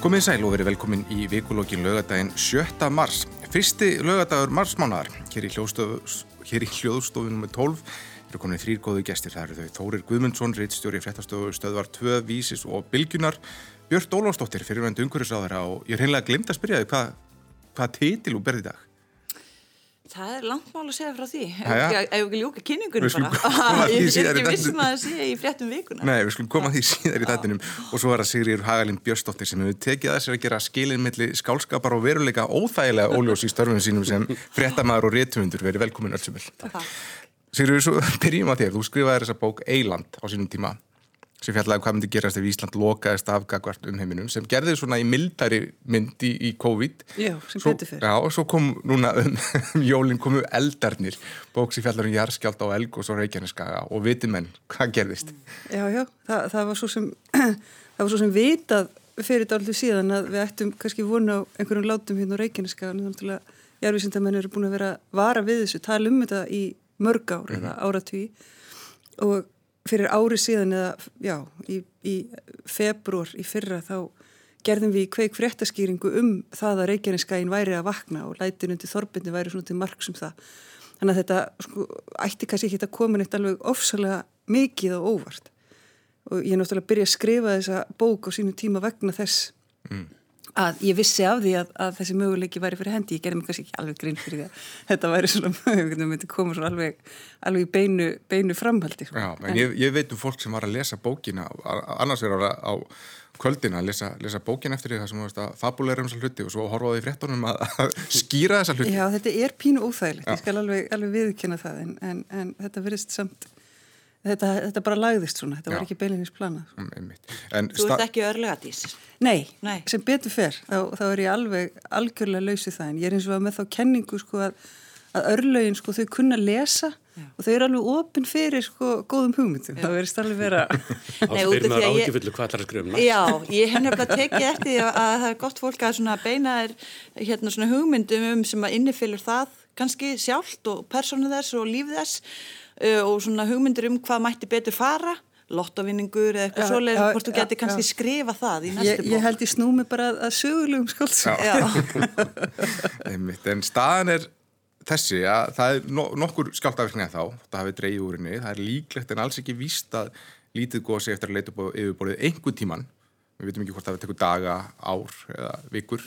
Komið sæl og verið velkomin í vikulókin lögadaginn 7. mars. Fyrsti lögadagur marsmánaðar. Hér í, hér í hljóðstofunum með 12 eru komin þrýr góðu gestir. Það eru þau Þórir Guðmundsson, reittstjóri fréttastofu stöðvar 2, Vísis og Bilgunar. Björn Ólafsdóttir, fyrirvendu umhverfisáðara og ég er hreinlega glimt að spyrja þig hvað, hvað titil þú berði í dag? Það er langt mál að segja frá því. Ef ekki ljúka kynningunum bara. að ég vissum að það sé í fréttum vikuna Nei, við skulum koma að því síðar í þættinum. Og svo er það Sigriður Hagalind Björnsdóttir sem hefur tekið að sér að gera skilin milli skálskapar og veruleika óþægilega óljós í störfum sínum sem fréttamaður og réttumundur verið velkomin öll sem vil. Takk. Sigriður, svo byrjum á þér. Þú skrifaði þessa bók Eiland á sínum tíma sem fjallaði um hvað myndi gerast ef Ísland lokaðist af gagvart um heiminum sem gerði svona í mildari mynd í, í COVID. Já, sem Svo- betur fyrir. Já, og svo kom núna um, um jólinn komu eldarnir, bók sem fjallar um jarðskjálta á Elg og svo Reykjaneskaga og viti menn, hvað gerðist? Já, já, það, það var svo sem það var svo sem vitað fyrir dálítið síðan að við ættum kannski vona á einhverjum látum hérna á Reykjaneska en þannig að jarðvísindamenn eru búin að vera vara við þessu, tala um þetta í mörg ár eða áratví og fyrir ári síðan eða, já, í, í februar í fyrra þá gerðum við kveik fréttaskýringu um það að Reykjaneskæin væri að vakna og lætin undir Þorbindi væri svona til marks um það. Þannig að þetta sko, ætti kannski ekki að koma neitt alveg ofsalega mikið og óvart. Og ég er náttúrulega að byrja að skrifa þessa bók á sínu tíma vegna þess að ég vissi af því að, að þessi möguleiki væri fyrir hendi. Ég gerði mig kannski ekki alveg grinn fyrir því að þetta væri svona möguleiki, myndi koma svona alveg, alveg í beinu, beinu framhaldi. sko. Já, en ég, ég veit um fólk sem var að lesa bókina annars er á, á kvöldina að lesa, lesa bókina eftir því það sem veist að fabuleira um þessa hluti og svo horfa á því fréttunum að, að skýra þessa hluti Já, þetta er pínu óþægilegt, Já. ég skal alveg, alveg viðkynna það en, en, en þetta verðist samt, þetta, þetta bara lagðist svona, þetta Já. var ekki beilinins planað. Mm, einmitt. En Þú sta- ert ekki örlegadís Nei, Nei. sem betur fer, þá, þá er ég alveg algjörlega lausið það en ég er eins og að með þá kenningu sko að, að örlögin sko þau kunna lesa og þau eru alveg opinn fyrir sko góðum hugmyndum, það verðist alveg vera Þá Nei, út af spyrir því maður að ég- ágifullu hvað ætlar að skrifa um næst. Já, ég hef nefnilega tekið eftir því að, að það er gott fólk að svona beina þér hérna svona hugmyndum um sem að innifylur það kannski sjálft og persónu þess og líf þess og svona hugmyndir um hvað mætti betur fara lottovinningur eða eitthvað svoleið hvort þú geti kannski skrifa það í næstu ég held ég snúmi bara að, að sögulegum einmitt, en staðan er þessi að það er no nokkur skjáltaverkni að þá, það hafi dreigið úr henni. Það er líklegt en alls ekki víst að lítið gósi eftir að leita upp á yfirborðið einhver tíman, við veitum ekki hvort það tekur daga, ár eða vikur.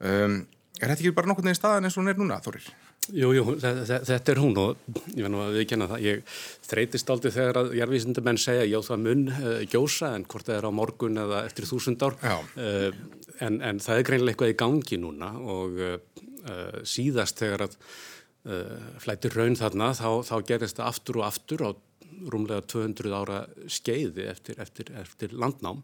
Um, er þetta ekki bara nokkur neginn staðan eins og hún er núna, Þórir? Jú, jú, þe- þe- þetta er hún og ég verð nú að viðkjanna það. Ég þreytist aldrei þegar að jarðvísindamenn segja já það mun uh, gjósa en hvort það er á morgun eða eftir þúsund ár. Uh, en, en það er greinilega eitthvað í gangi núna og uh, síðast þegar að flættir raun þarna þá, þá gerist það aftur og aftur á rúmlega 200 ára skeiði eftir, eftir, eftir landnám.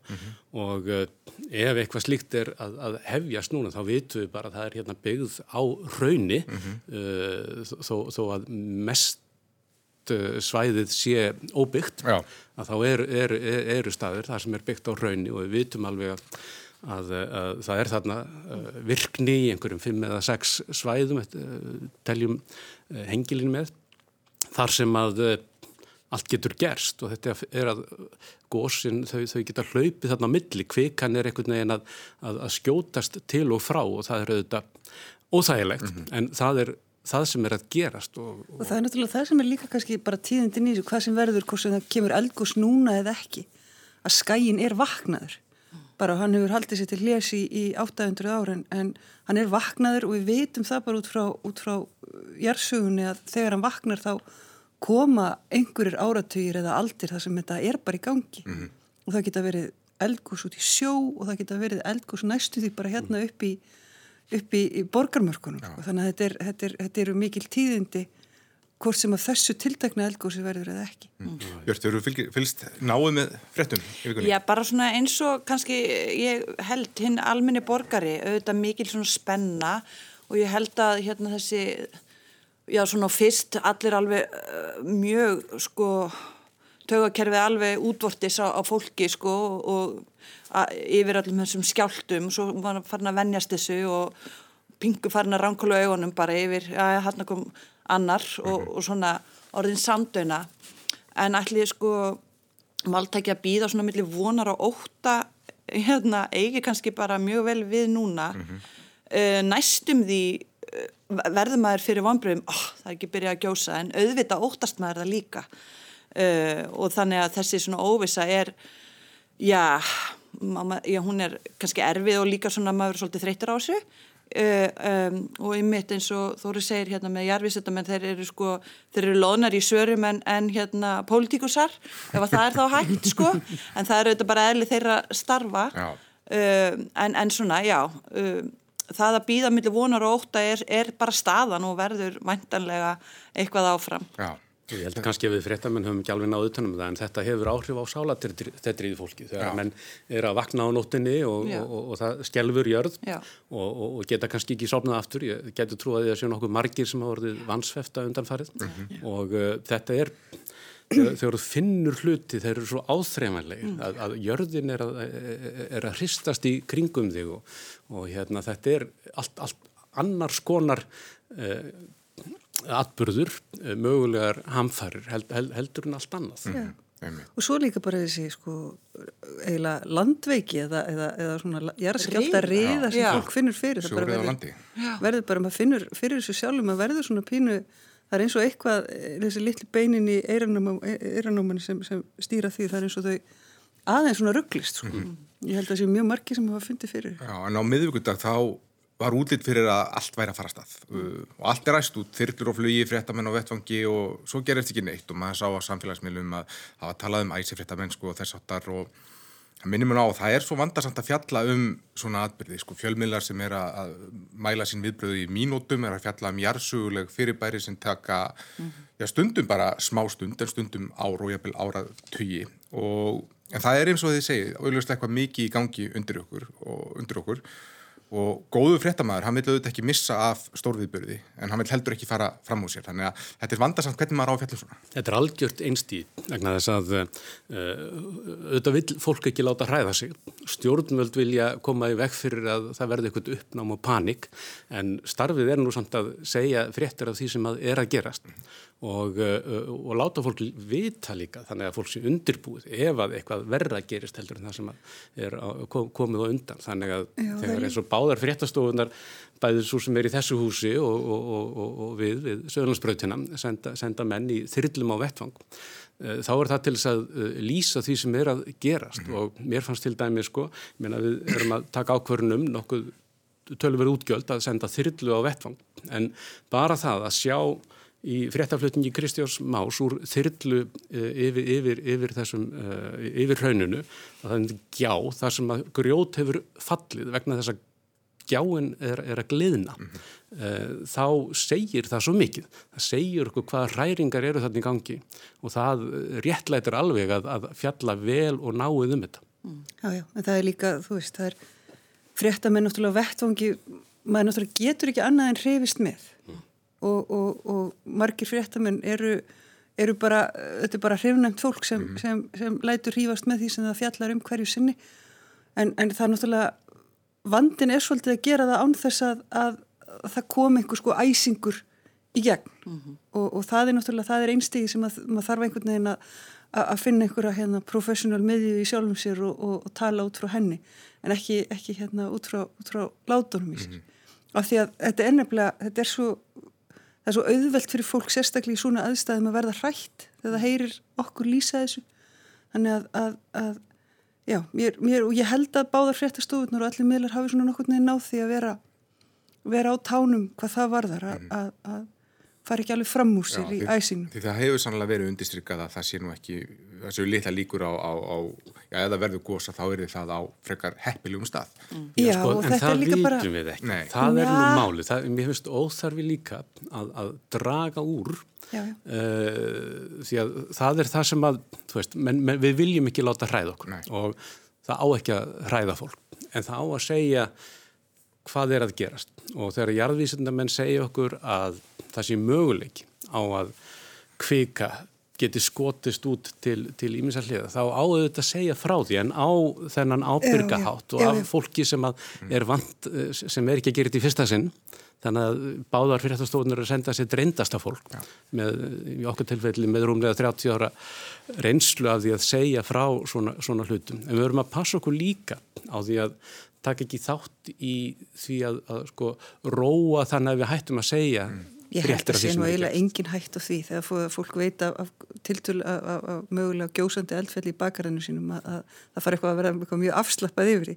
Og uh, ef eitthvað slíkt er að, að hefjast núna þá vitum við bara að það er hérna byggð á rauni uh, þó, þó að mest uh, svæðið sé óbyggt Já. að þá eru er, er, eru staðir þar sem er byggt á rauni og við vitum alveg að, að, að það er þarna virkni í einhverjum fimm eða sex svæðum teljum hengilin með þar sem að allt getur gerst og þetta er að gósin, þau, þau geta hlaupið þarna milli, kvikan er einhvern veginn að, að, að skjótast til og frá og það er auðvitað óþægilegt en það er það sem er að gerast og, Og það er náttúrulega það sem er líka kannski bara tíðindin í þessu, hvað sem verður, hvort sem það kemur eldgós núna eða ekki, að skæin er vaknaður. Bara hann hefur haldið sér til hljés í, í 800 ára en, en hann er vaknaður og við vitum það bara út frá, út frá jærsögunni að þegar hann vaknar þá koma einhverjir áratugir eða aldir þar sem þetta er bara í gangi. Og það geta verið eldgós út í sjó og það geta verið eldgós næstu því bara hérna upp í, upp í, í borgarmörkunum. sko. Þannig að þetta, er, þetta, er, þetta eru mikil tíðindi hvort sem að þessu tiltakna eldgósi verður eða ekki. Björn, þau eru fylg- fylgst náið með fréttum í vikunni? Já, bara svona eins og kannski ég held hinn alminni borgari auðvitað mikil svona spenna og ég held að hérna þessi já svona fyrst allir alveg uh, mjög sko tögakerfið alveg útvortis á, á fólki sko og að, yfir allum þessum skjáltum svo var farin að venjast þessu og pingu farin að ránkóla augunum bara yfir, já, hann kom annar og, og svona orðin samdöina en ætli sko máltæki að býða svona millir vonar og óta hérna, eigi kannski bara mjög vel við núna. Uh, næstum því verður maður fyrir vonbröðum oh, það er ekki byrjað að gjósa en auðvitað óttast maður það líka. Uh, og þannig að þessi svona óvisa er já, mamma, já hún er kannski erfið og líka svona maður er svolítið þreytur á þessu. Uh, um, og einmitt eins og Þóri segir hérna með jarfisetamenn þeir eru sko þeir eru loðnar í sörum en, en hérna pólitíkusar ef það er þá hægt sko. En það eru þetta bara eðli þeirra starfa. Uh, en, en svona já uh, það að býða millir vonar og óta er, er bara staðan og verður vantanlega eitthvað áfram. Já. Ég held kannski að við fréttamenn höfum ekki alveg náðu utanum það en þetta hefur áhrif á sálatettrið fólki þegar menn er að vakna á nóttinni og, og, og, og það skjelfur jörð og geta kannski ekki sopnað aftur. Ég getur trú að því að séu nokkuð margir sem hafa vorið vansfefta undanfarið. Mm -hmm. og uh, þetta er þegar þú finnur hluti þeir eru svo áþreifanlega mm. að, að jörðin er að, er að hristast í kringum þig og hérna þetta er allt, allt annars konar uh, atbyrður, eh, mögulegar hamfærir held, held, heldur en allt annað. Mm. Og svo líka bara þessi sko, eiginlega landveiki eða, eða, eða svona jarðskjálta riða sem já. fólk finnur fyrir. Á landi. Verður bara, maður finnur fyrir þessu sjálfum að verður svona pínu, það er eins og eitthvað, þessi litli beinin í eiranóman sem, sem stýra því, það er eins og þau aðeins svona rugglist. Sko. Mm. Ég held að það sé mjög margi sem hafa fundið fyrir. Já, en á miðvíkundag þá var útlýtt fyrir að allt væri að fara stað uh, og allt er ræst út, þyrlur og flugi fréttamenn á vettvangi og svo gerist ekki neitt og maður sá á samfélagsmiðlum að hafa talað um æsi fréttamenn sko og þess áttar og það minnum mér á það er svo vandarsamt að fjalla um svona atbyrði sko fjölmiðlar sem er að, að mæla sín viðbröðu í mínútum er að fjalla um jarsuguleg fyrirbæri sem taka mm -hmm. já, stundum bara smá stund en stundum ár og jafnvel árað tugi og en það er eins og þið segið, auðvitað eitthvað mikið í gangi undir okkur og undir okkur og góðu fréttamaður, hann vil auðvitað ekki missa af stórviðbyrði en hann vil heldur ekki fara fram úr sér, þannig að þetta er vandarsamt hvernig maður á fjallum svona. Þetta er algjört einstíð, vegna þess að uh, auðvitað vil fólk ekki láta hræða sig, stjórnvöld vilja koma í vekk fyrir að það verði eitthvað uppnám og panik, en starfið er nú samt að segja fréttir af því sem að er að gerast og, uh, og láta fólk vita líka þannig að fólk sé undirbúið ef að eitthvað verra gerist heldur en það sem er komið á undan. Þannig að Já, þegar eins og báðar fréttastofunar bæðið svo sem er í þessu húsi og, og, og við, við söðlandsbrautina senda, senda menn í þyrlum á vettfang uh, þá er það til þess að uh, lýsa því sem er að gerast. Mm. og mér fannst til dæmi sko, mér að við erum að taka ákvörnum nokkuð tölverð útgjöld að senda þyrlu á vettfang en bara það að sjá í fréttaflutningi Kristjáns Más úr þyrlu uh, yfir, yfir, yfir þessum, uh, yfir hrauninu að það er gjá þar sem að grjót hefur fallið vegna þess að gjáin er, er að gliðna mm -hmm. uh, þá segir það svo mikið það segir okkur hvaða hræringar eru þarna í gangi og það réttlætir alveg að, að fjalla vel og náið um þetta mm. Já, já, en það er líka, þú veist, það er fréttamenn náttúrulega vettvangi maður náttúrulega getur ekki annað en hrifist með og, og, og margir fréttamenn eru, eru bara, þetta er bara hrifnæmt fólk sem, mm -hmm. sem, sem lætur hýfast með því sem það fjallar um hverju sinni en, en það er náttúrulega vandin er svolítið að gera það án þess að, að, að það kom einhver sko æsingur í gegn mm -hmm. og, og það er náttúrulega, það er einstigi sem að maður þarf einhvern veginn að að finna einhverja hérna professional miðju í sjálfum sér og, og, og tala út frá henni en ekki, ekki hérna út frá, út frá látunum í sér. Mm -hmm. Af því að þetta er nefnilega, þetta er svo það er svo auðvelt fyrir fólk sérstaklega í svona aðstæðum að verða hrætt þegar það heyrir okkur lýsa þessu þannig að, að, að já, mér, mér, og ég held að báðar fréttastofunar og allir miðlar hafi svona nokkur neðin á því að vera, vera á tánum hvað það varðar að, mm. að fara ekki alveg fram úr sér já, í æsinu. Því það hefur sannlega verið undistrykað að það sé nú ekki, það séu litla líkur á, á, á já, eða verður gósa þá er það á frekar heppiljum stað. Mm. Já, já sko, og þetta er líka bara... En það vitum við ekki. Nei. Það er nú málið. Það, mér finnst óþarfi líka að, að draga úr uh, því að það er það sem að, þú veist, menn, menn, við viljum ekki láta hræða okkur Nei. og það á ekki að hræða fólk. En það á að segja hvað er að gerast. Og þegar jarðvísindamenn segja okkur að það sé möguleik á að kvika geti skotist út til, til íminsarliða þá áður þetta að segja frá því en á þennan ábyrgahátt og af fólki sem er vant, sem er ekki að gera þetta í fyrsta sinn. Þannig að báðar fyrirtastofunar er að senda sér dreindasta fólk Já. með, í okkur tilfelli með rúmlega 30 ára reynslu af því að segja frá svona, svona hlutum. En við verum að passa okkur líka á því að taka ekki þátt í því að, að sko róa þannig að við hættum að segja mm. Ég held að sé nú eiginlega engin hætt á því þegar fólk veit af, af tiltölu af, af, af mögulega gjósandi eldfelli í bakarinu sínum að það fara eitthvað að vera eitthvað mjög afslappað yfir því.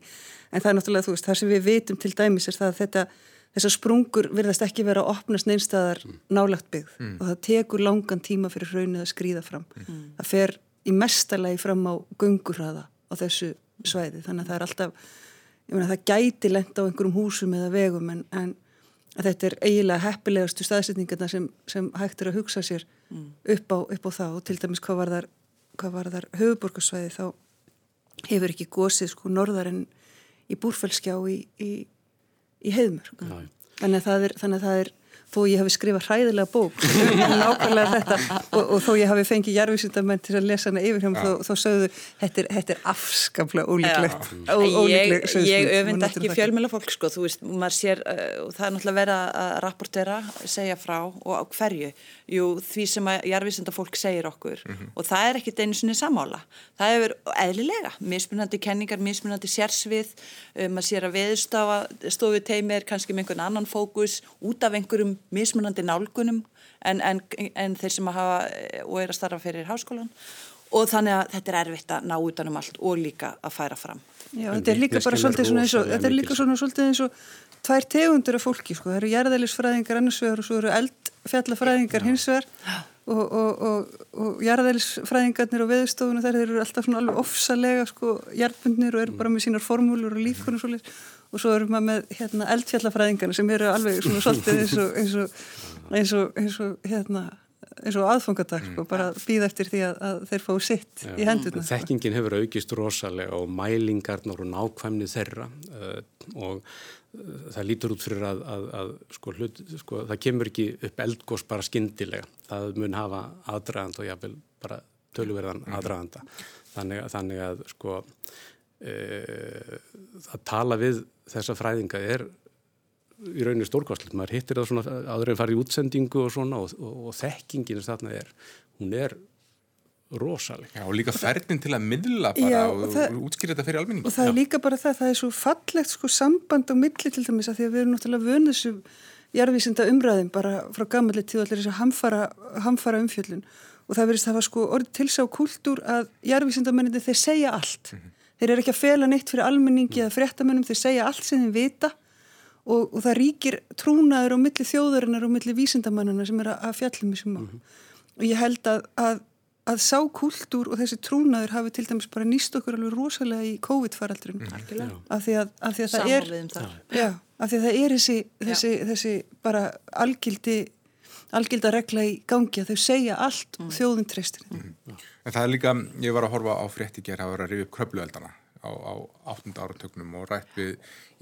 En það er náttúrulega þú veist, það sem við veitum til dæmis er það að þetta, þessar sprungur virðast ekki vera að opnast neinstæðar mm. nálagt byggð mm. og það tekur langan tíma fyrir raunnið að skrýða fram. Mm. Það fer í mestalagi fram á gungurraða á þessu svæði þannig að það er alltaf, ég meina það gæti lenda á einhverjum húsum eða vegum en, en að þetta er eiginlega heppilegastu staðsetningarna sem, sem hægt er að hugsa sér mm. upp, á, upp á það. Og til dæmis hvað var þar, þar höfuborgarsvæði þá hefur ekki gósið sko norðar en í búrfælskjá í, í, í heiðmörg þannig að það er, þannig að það er þó ég hafi skrifað hræðilega bók. Nákvæmlega þetta. Og, og þó ég hafi fengið jarfisundamenn til að lesa hana yfir hjá mig þó, þó sögðu þetta er, þetta er afskaplega ólíklegt. Ég, ég öfund ekki fjölmjöla fólk sko, þú veist, maður sér uh, og það er náttúrulega verið að rapportera segja frá og á hverju. Jú, því sem að jarfisunda fólk segir okkur. Mm -hmm. og það er ekkit einu sinni samála það hefur eðlilega mismunandi kenningar, mismunandi sérsvið. Um, maður sér að veðstofu teimi er kannski með einhvern annan fókus út af einhverjum mismunandi nálgunum en, en, en þeir sem að hafa og er að starfa fyrir háskólan og þannig að þetta er erfitt að ná utanum allt og líka að færa fram. Já, þetta er líka bara svolítið svona eins og, þetta er líka svona svolítið eins og tvær tegundur af fólki, sko, það eru jarðælisfræðingar annars vegar og svo eru eldfjallafræðingar hins vegar. Og, og, og, og jarðælisfræðingarnir og veðustofuna þar eru alltaf svona alveg ofsalega sko jarðbundnir og eru bara með sínar formúlur og lífkunum svolítið og svo erum við með hérna, eldfjallafræðingarna sem eru alveg svona svolítið eins og eins og, eins og, eins og hérna eins og aðfangadag sko, bara býð eftir því að, að þeir fá sitt Já, í hendurna. Sko. Þekkingin hefur aukist rosalega og mælingarnar og nákvæmni þeirra uh, og uh, það lítur út fyrir að, að, að sko, hlut, sko, það kemur ekki upp eldgós bara skindilega. Það mun hafa aðdragand og jáfnvel bara tölverðan mm. aðdraganda. Þannig, þannig að sko að tala við þessa fræðinga er í rauninu stórkvæslega, maður hittir það svona aður en farið í útsendingu og svona og, og, og þekkingin sem þarna er, hún er rosalega. Já og líka fernin til að miðla bara Já, og, og útskýra þetta fyrir almenning. Og það Já. er líka bara það, það er svo fallegt sko samband á milli til dæmis að því að við erum náttúrulega vönuð þessu jarðvísinda umræðin bara frá gammalli tíu allir þess að hamfara, hamfara umfjöllun og það verist að það var sko orðið tilsá kultúr að jarðvísindamenninni þeir segja allt. Mm -hmm. Þeir eru ekki að fela neitt fyrir almenningi eða fréttamennum, þeir segja allt sem þeim vita og, og það ríkir trúnaður á milli þjóðarinnar og milli vísindamannana sem er að fjallum þessum mál. Mm -hmm. Og ég held að, að, að sá kultúr og þessi trúnaður hafi til dæmis bara nýst okkur alveg rosalega í COVID-faraldrinu. Mm -hmm. Af því að, að því það er, já, af því að það er þessi, þessi, þessi bara algildi algilda regla í gangi að þau segja allt mm. þjóðum treystir. Mm. En það er líka, ég var að horfa á frétti ger að vera að rifja upp kröplueldana á, á 8. áratögnum og rætt við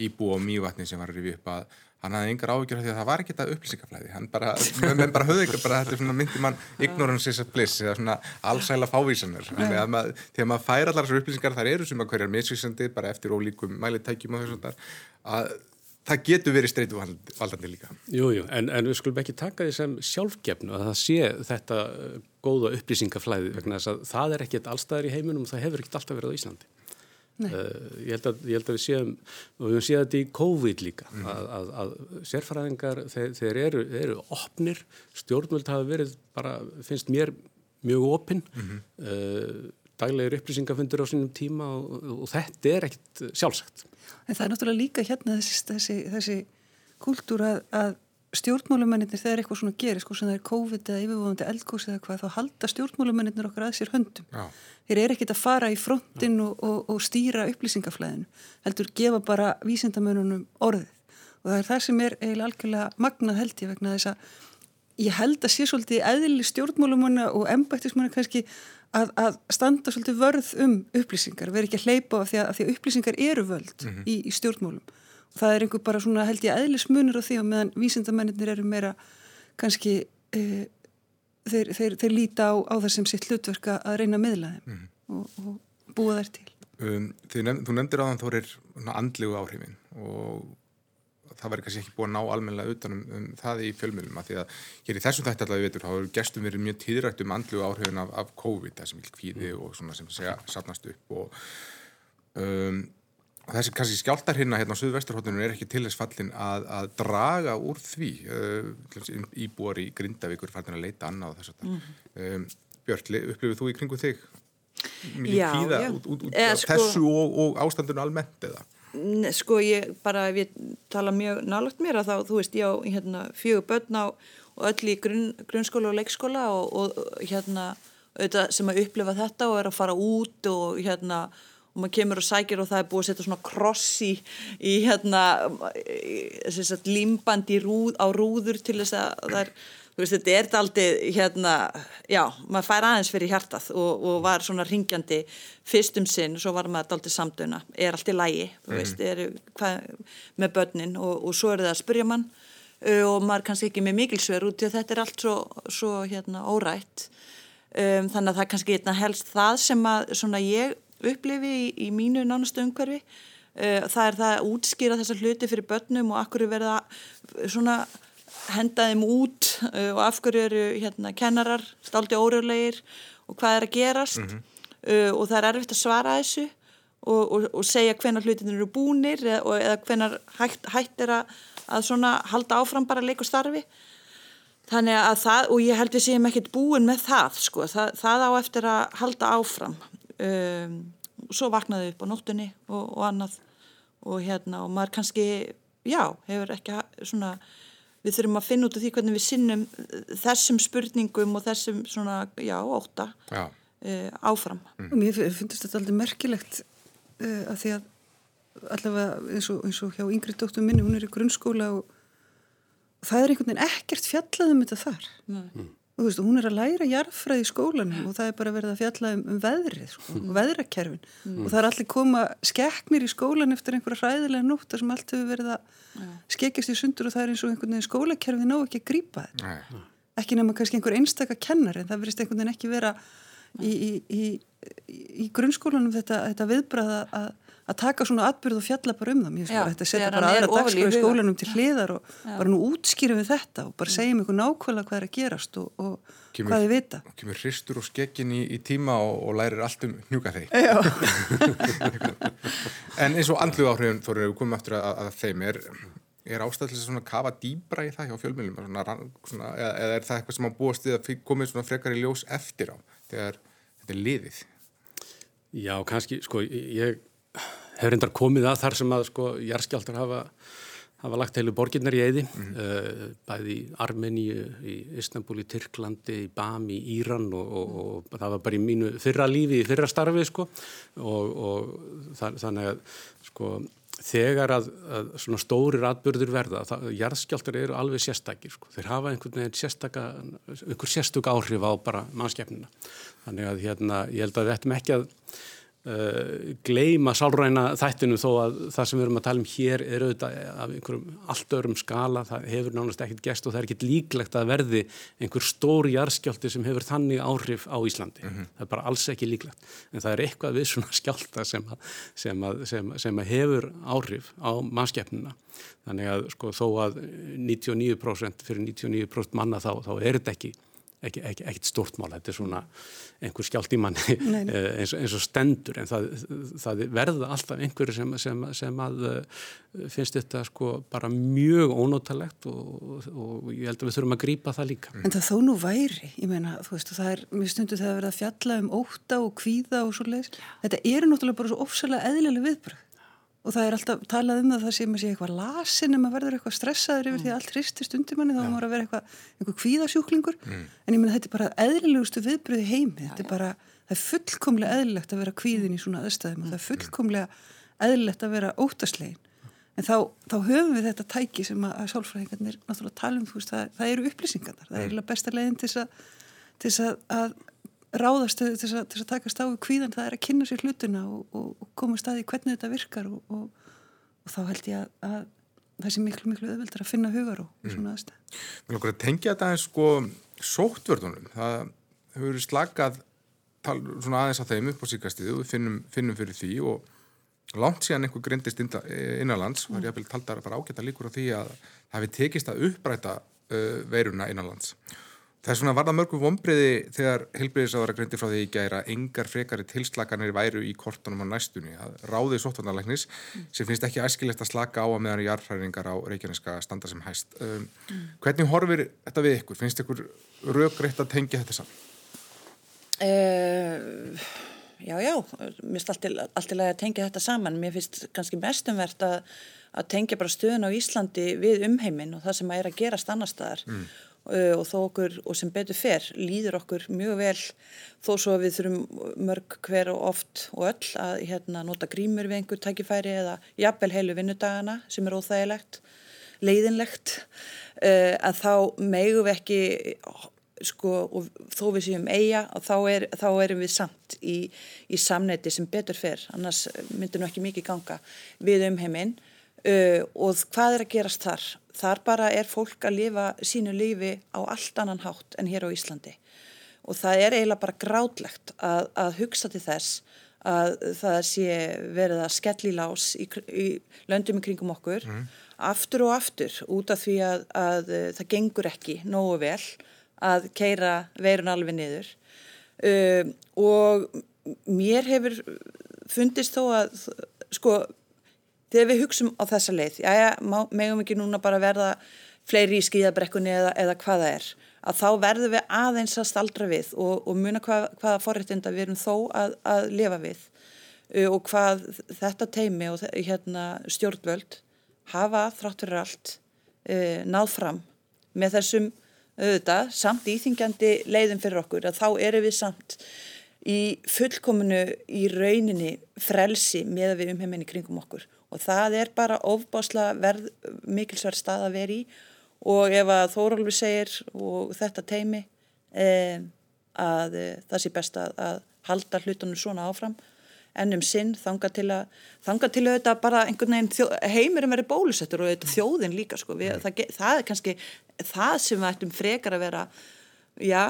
Íbú og Mývatni sem var að rifja upp að hann hafði yngar af því að það var ekki þetta upplýsingaflæði hann bara, menn bara höfðu ykkur bara þetta er myndi mann ignorance is a bliss eða svona allsæla fávísanir þegar maður, maður fær allar þessar upplýsingar þar eru sem að hverjar misvísandi bara eftir ólíkum mælitækjum og þess að það getur verið streytu valdandi líka Jújú, jú, en, en við skulum ekki taka því sem sjálfgefnu að það sé þetta góða upplýsingaflæði vegna þess að það er ekkert allstæðar í heiminum og það hefur ekkert alltaf verið á Íslandi Uh, ég, held að, ég held að við séum og við séum þetta í COVID líka mm. að, að, að sérfræðingar þeir, þeir eru, eru opnir stjórnvöld hafa verið bara, finnst mér mjög opinn mm -hmm. uh, daglegir upplýsingafundur á sínum tíma og, og þetta er ekkit sjálfsagt. En það er náttúrulega líka hérna þessi, þessi, þessi kultúr að stjórnmálumennir þegar eitthvað svona gerir sko sem það er COVID eða yfirvofandi eldgóðs eða hvað þá halda stjórnmálumennir okkar að sér höndum. Já. þeir eru ekkit að fara í frontin og, og, og stýra upplýsingaflæðinu heldur gefa bara vísindamönunum orðið. Og það er það sem er eiginlega algjörlega magnað held ég vegna þess að ég held að sé svolítið eðli stjórnmálumanna og embættismanna kannski að, að standa svolítið vörð um upplýsingar, veri ekki að hleypa af því að, að því upplýsingar eru völd mm -hmm. í, í stjórnmálum það er einhver bara svona held ég eðlismunur á því og meðan vísindamennir eru meira kannski e, þeir, þeir, þeir líta á, á það sem sitt hlutverka að reyna að miðla þeim mm. og, og búa þær til um, nefn, Þú nefndir á þann þó er andlegu áhrifin og það væri kannski ekki búið að ná almennilega utanum um það í fjölmjölum að því að hér í þessum þætti allavega veitur þá eru gestum verið mjög tíðrætt um andlu áhrifin af, af COVID, það sem vil kvíði og svona sem segja sapnast upp og um, þessi kannski skjáltar hérna hérna á Suðvesturhóttunum er ekki til þess fallin að, að draga úr því uh, íbúar í Grindavíkur fallin að leita annað og þess að mm. um, Björli, upplifið þú í kringu þig mikið kvíða út, út, út sko, þessu og, og ástandinu almennt eða? Sko ég bara, ef ég tala mjög nálagt mér að þá, þú veist, ég á hérna, fjögur börn á og öll í grunn, grunnskóla og leikskóla og, og hérna, auðvitað sem að upplifa þetta og er að fara út og hérna, og maður kemur og sækir og það er búið að setja svona kross í, í hérna, þess að límbandi rúð, á rúður til þess að það er þú veist, þetta er aldrei hérna, já, maður fær aðeins fyrir hjartað og, og var svona ringjandi fyrstum sinn, svo var maður aldrei samdöuna, er allt í lægi, þú mm. veist, er, hvað, með börnin og, og svo er það að spurja mann og maður kannski ekki með mikilsver út því að þetta er allt svo, svo hérna, órætt. Um, þannig að það kannski hérna, helst það sem að svona ég upplifi í, í mínu nánastu umhverfi. Uh, það er það að útskýra þessa hluti fyrir börnum og akkur verða svona henda þeim út uh, og af hverju eru hérna kennarar stálti óriðlegir og hvað er að gerast? Mm -hmm. og það er erfitt að svara þessu og, og, og segja hvenar hlutin eru búnir eða, eða hvenar hægt, hægt er að, að svona halda áfram bara leik og starfi. Þannig að það, og ég held við séum ekkert búin með það sko, það, það á eftir að halda áfram. Um, og svo vaknaðu upp á nóttunni og, og annað. Og hérna og maður kannski, já, hefur ekki svona við þurfum að finna út af því hvernig við sinnum eh, þessum spurningum og þessum svona, já, óta já. Uh, áfram. Mm. Mér finnst þetta aldrei merkilegt uh, að því að allavega eins og, eins og hjá yngri dóttum minni, hún er í grunnskóla og, og það er einhvern veginn ekkert fjallað um þetta þar. Mm og þú veist, hún er að læra jarðfræði í skólanum og það er bara verið að fjalla um, um veðrið sko, og veðrakerfin mm. og það er allir koma skekknir í skólan eftir einhverja hræðilega nótt sem allt hefur verið að ja. skekjast í sundur og það er eins og einhvern veginn skólakerfið ná ekki að grípa þetta ja. ekki nema kannski einhver einstakka kennar en það verist einhvern veginn ekki vera í, í, í, í grunnskólanum þetta, þetta viðbræða að að taka svona atbyrð og fjalla bara um það. Mér finnst bara þetta að setja bara aðra dagskrá í skólanum til hliðar og Já. bara nú útskýra við þetta og bara segja um ykkur nákvæmlega hvað er að gerast og, og kemur, hvað þið vita. og kemur hristur og skekkin í, í tíma og, og lærir allt um hnjúka þeir en eins og andlu áhrifin þó erum við komið aftur að, að þeim er, er ástæðilega svona að kafa dýbra í það hjá fjölmjölum eða, eða er það eitthvað sem á búast við að komið svona frekar í ljós eftir á þegar þetta er liðið? Já, kannski, sko, ég hefur reyndar komið að þar sem að sko jærskjáltar hafa, hafa lagt heilu borginnar í eði, mm. uh, bæði í Armeníu, í Istanbul, í Tyrklandi, í Bam, í Íran og, og, og það var bara í mínu fyrra lífi, í fyrra starfi sko og, og það, þannig að sko þegar að, að svona stórir atbyrður verða, það, jarðskjáltar eru alveg sérstakir, sko. þeir hafa einhvern veginn sérstaka, einhver sérstök áhrif á bara mannskefnina, þannig að hérna, ég held að við ættum ekki að Uh, gleima sálræna þættinu þó að það sem við erum að tala um hér er auðvitað af einhverjum allt öðrum skala, það hefur nánast ekkert gest og það er ekkert líklegt að verði einhver stóri jarðskjálti sem hefur þannig áhrif á Íslandi, mm -hmm. það er bara alls ekki líklegt, en það er eitthvað við svona skjálta sem, að, sem, að, sem, sem að hefur áhrif á mannskeppnuna, þannig að sko þó að 99% fyrir 99% manna þá, þá er þetta ekki ekki, ekki, ekkit stort mál, þetta er svona einhver skjált í manni eh, eins, eins og stendur en það, það verða alltaf einhverju sem, sem, sem að eh, finnst þetta sko bara mjög ónótalegt og, og ég held að við þurfum að grýpa það líka. En það þó nú væri, ég meina, þú veist, það er, mér stundur þegar verða að fjalla um óta og kvíða og svo leiðis, þetta eru náttúrulega bara svo ofsalega eðlilega viðbröð og það er alltaf talað um það það sem að sé eitthvað lasin en maður verður eitthvað stressaður yfir mm. því allt hristist undir manni þá ja. maður að vera eitthvað, eitthvað kvíðasjúklingur mm. en ég menna þetta er bara eðlilegustu viðbröði heimi, þetta er bara það er fullkomlega eðlilegt að vera kvíðin í svona aðstæðum og það er mm. fullkomlega eðlilegt að vera óttaslegin en þá, þá höfum við þetta tæki sem að, að sálfræðingarnir náttúrulega tala um veist, það, það eru upplýsingarnar, það er besta leginn til þess að, að ráðast til þess, til þess að taka stáðu kvíðan það er að kynna sér hlutuna og, og, og koma staði hvernig þetta virkar og, og þá held ég að, að það sé miklu miklu öðvöldar að finna hugar og mm. svona aðstæð. Erum okkur að tengja þetta eins sko sóttvörðunum það hefur slakað tal, svona aðeins á þeim upp á síkastíðu við finnum, finnum fyrir því og langt síðan einhver grindist innanlands og það er jafnvel taldar bara ágæta líkur á því að það hefði tekist að uppræta uh, veiruna innanlands. Það er svona varða mörgum vonbriði þegar helbriðisáðara grindi frá því í gæra engar frekari tilslaganir væru í kortunum á næstunni. Það ráði sóttvarnalæknis sem finnst ekki æskilegt að slaka á að meðan jarðhræringar á Reykjaneska standa sem hæst. Um, hvernig horfir þetta við ykkur? Finnst ykkur raugreitt að tengja þetta saman? Uh, já, já, mér finnst alltilega að tengja þetta saman. Mér finnst kannski mestumvert að, að tengja bara stöðun á Íslandi við umheiminn og það sem að er að gerast annar staðar. Mm. Uh, og þó okkur, og sem betur fer, líður okkur mjög vel þó svo að við þurfum mörg hver og oft og öll að hérna, nota grímur við einhver tækifæri eða jafnvel heilu vinnudagana sem er óþægilegt, leiðinlegt, uh, að þá megum við ekki, sko, og þó við séum eiga, þá, er, þá erum við samt í, í samneiti sem betur fer, annars myndir nú ekki mikið ganga. Við um heiminn uh, og hvað er að gerast þar? þar bara er fólk að lifa sínu lífi á allt annan hátt en hér á Íslandi og það er eiginlega bara grátlegt að, að hugsa til þess að það sé verið að skelli lás í, í löndum í kringum okkur mm. aftur og aftur út af því að, að það gengur ekki nógu vel að keira veirun alveg niður uh, og mér hefur fundist þó að sko þegar við hugsum á þessa leið, já megum ekki núna bara verða fleiri í skíðabrekkunni eða, eða hvaða er, að þá verðum við aðeins að staldra við og, og muna hvað, hvaða forrættinda við erum þó að, að lifa við og hvað þetta teimi og hérna, stjórnvöld hafa þrátt fyrir allt uh, náð fram með þessum auðvitað, samt íþingjandi leiðin fyrir okkur, að þá eru við samt í fullkominu í rauninni frelsi með við um heiminni kringum okkur og það er bara ofbásla verð mikilsverð stað að vera í. Og ef að Þórólfi segir og þetta teimi eh, að eh, það sé best að, að halda hlutunum svona áfram. Ennum sinn þanga til að þanga til að þetta bara einhvern veginn þjó, heimurum verið bólusettur og þetta þjóðin líka sko. Við, það, það er kannski það sem við ættum frekar að vera já,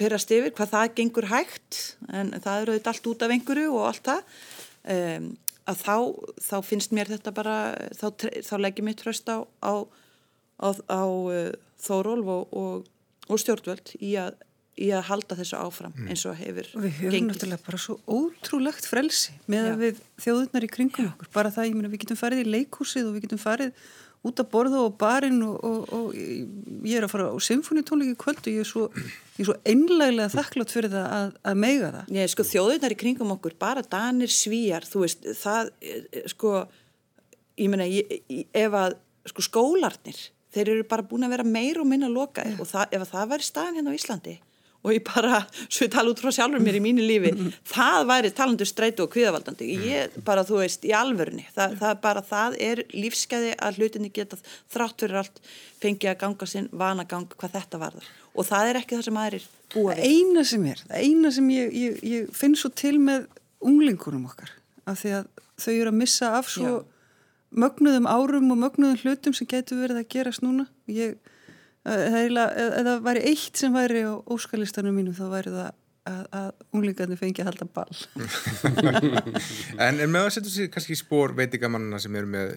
perrast yfir hvað það gengur hægt. En það eru þetta allt út af einhverju og allt það. Um, að þá, þá finnst mér þetta bara, þá, þá leggjum ég tröst á, á, á, á uh, Þórólf og, og, og stjórnvöld í að, í að halda þessu áfram mm. eins og hefur gengið. Við höfum náttúrulega bara svo ótrúlegt frelsi með Já. við þjóðurnar í kringum Já. okkur, bara það, ég meina, við getum farið í leikhúsið og við getum farið út að borða og barinn og, og, og ég er að fara á symfónitónleiki kvöld og ég er svo, svo einleglega þakklátt fyrir það að, að meiga það. Nei, sko þjóðunar í kringum okkur, bara danir svíjar, þú veist, það, sko, ég menna, ef að, sko, skólarnir, þeir eru bara búin að vera meir og minna lokaðir og það, ef það væri staðan hérna á Íslandi og ég bara, svo ég tala út frá sjálfur mér í mínu lífi, það væri talandu streitu og kviðavaldandi, ég bara þú veist í alvörni, það, það bara það er lífskeiði að hlutinni geta þrátt fyrir allt fengi að ganga sinn vanagang hvað þetta varðar og það er ekki það sem aðrir búa við. Eina sem er, það eina sem ég, ég, ég finn svo til með unglingurum okkar, af því að þau eru að missa af svo Já. mögnuðum árum og mögnuðum hlutum sem getur verið að gerast núna, ég það væri eitt sem væri á óskalistanum mínum þá væri það að, að unglingarnir fengi að halda ball. En, en með að setja sér kannski spór veitingamannina sem eru með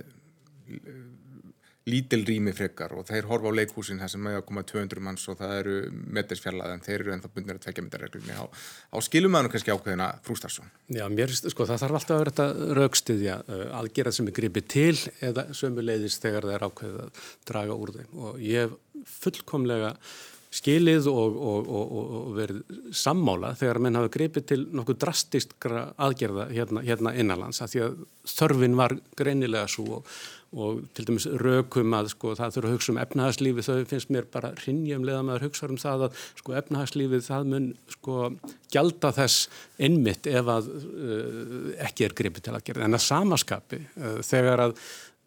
lítil rými frekar og þeir horfa á leikhúsin það sem að koma 200 manns og það eru metersfjallað en þeir eru ennþá bundnir að tvekja meterreglunni á, á skilumæðinu kannski ákveðina frústarsson. Já, mér, sko, það þarf alltaf að vera þetta raukstuðja uh, aðgerað sem er gripið til eða sömu leiðist þegar það er ákveðið að draga úr þeim. Og ég hef fullkomlega skilið og, og, og, og verið sammála þegar menn hafa gripið til nokkuð drastistkra aðgerða hérna, hérna innanlands að því að þörfin var greinilega svo og til dæmis rökum að sko það þurfa að hugsa um efnahagslífið þau finnst mér bara hrinnjumlega með að hugsa um það að sko efnahagslífið það mun sko gjalda þess innmitt ef að uh, ekki er gripið til að gera en að samaskapi uh, þegar að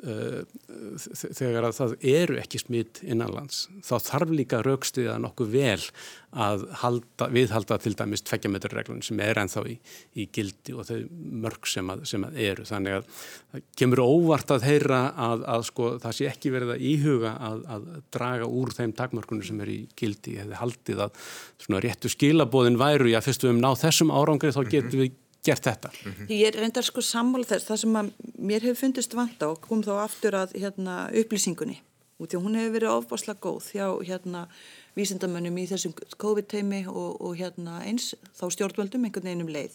þegar að það eru ekki smitt innanlands þá þarf líka raukstuða nokkuð vel að halda, viðhalda til dæmis tveggjametrarreglun sem er ennþá í, í gildi og þau mörg sem að, sem að eru. Þannig að það kemur óvart að heyra að, að sko það sé ekki verið að íhuga að, að draga úr þeim takmörkunum sem er í gildi, ég hefði haldið að svona réttu skilabóðin væru, já fyrstu við um ná þessum árangri þá getum við gert þetta. Mm -hmm. Ég reyndar sko sammála þess, það sem að mér hefur fundist vanta og kom þá aftur að hérna, upplýsingunni og því að hún hefur verið ofbáslega góð hjá hérna, vísindamönnum í þessum COVID-teimi og, og hérna, eins þá stjórnvöldum einhvern veginn um leið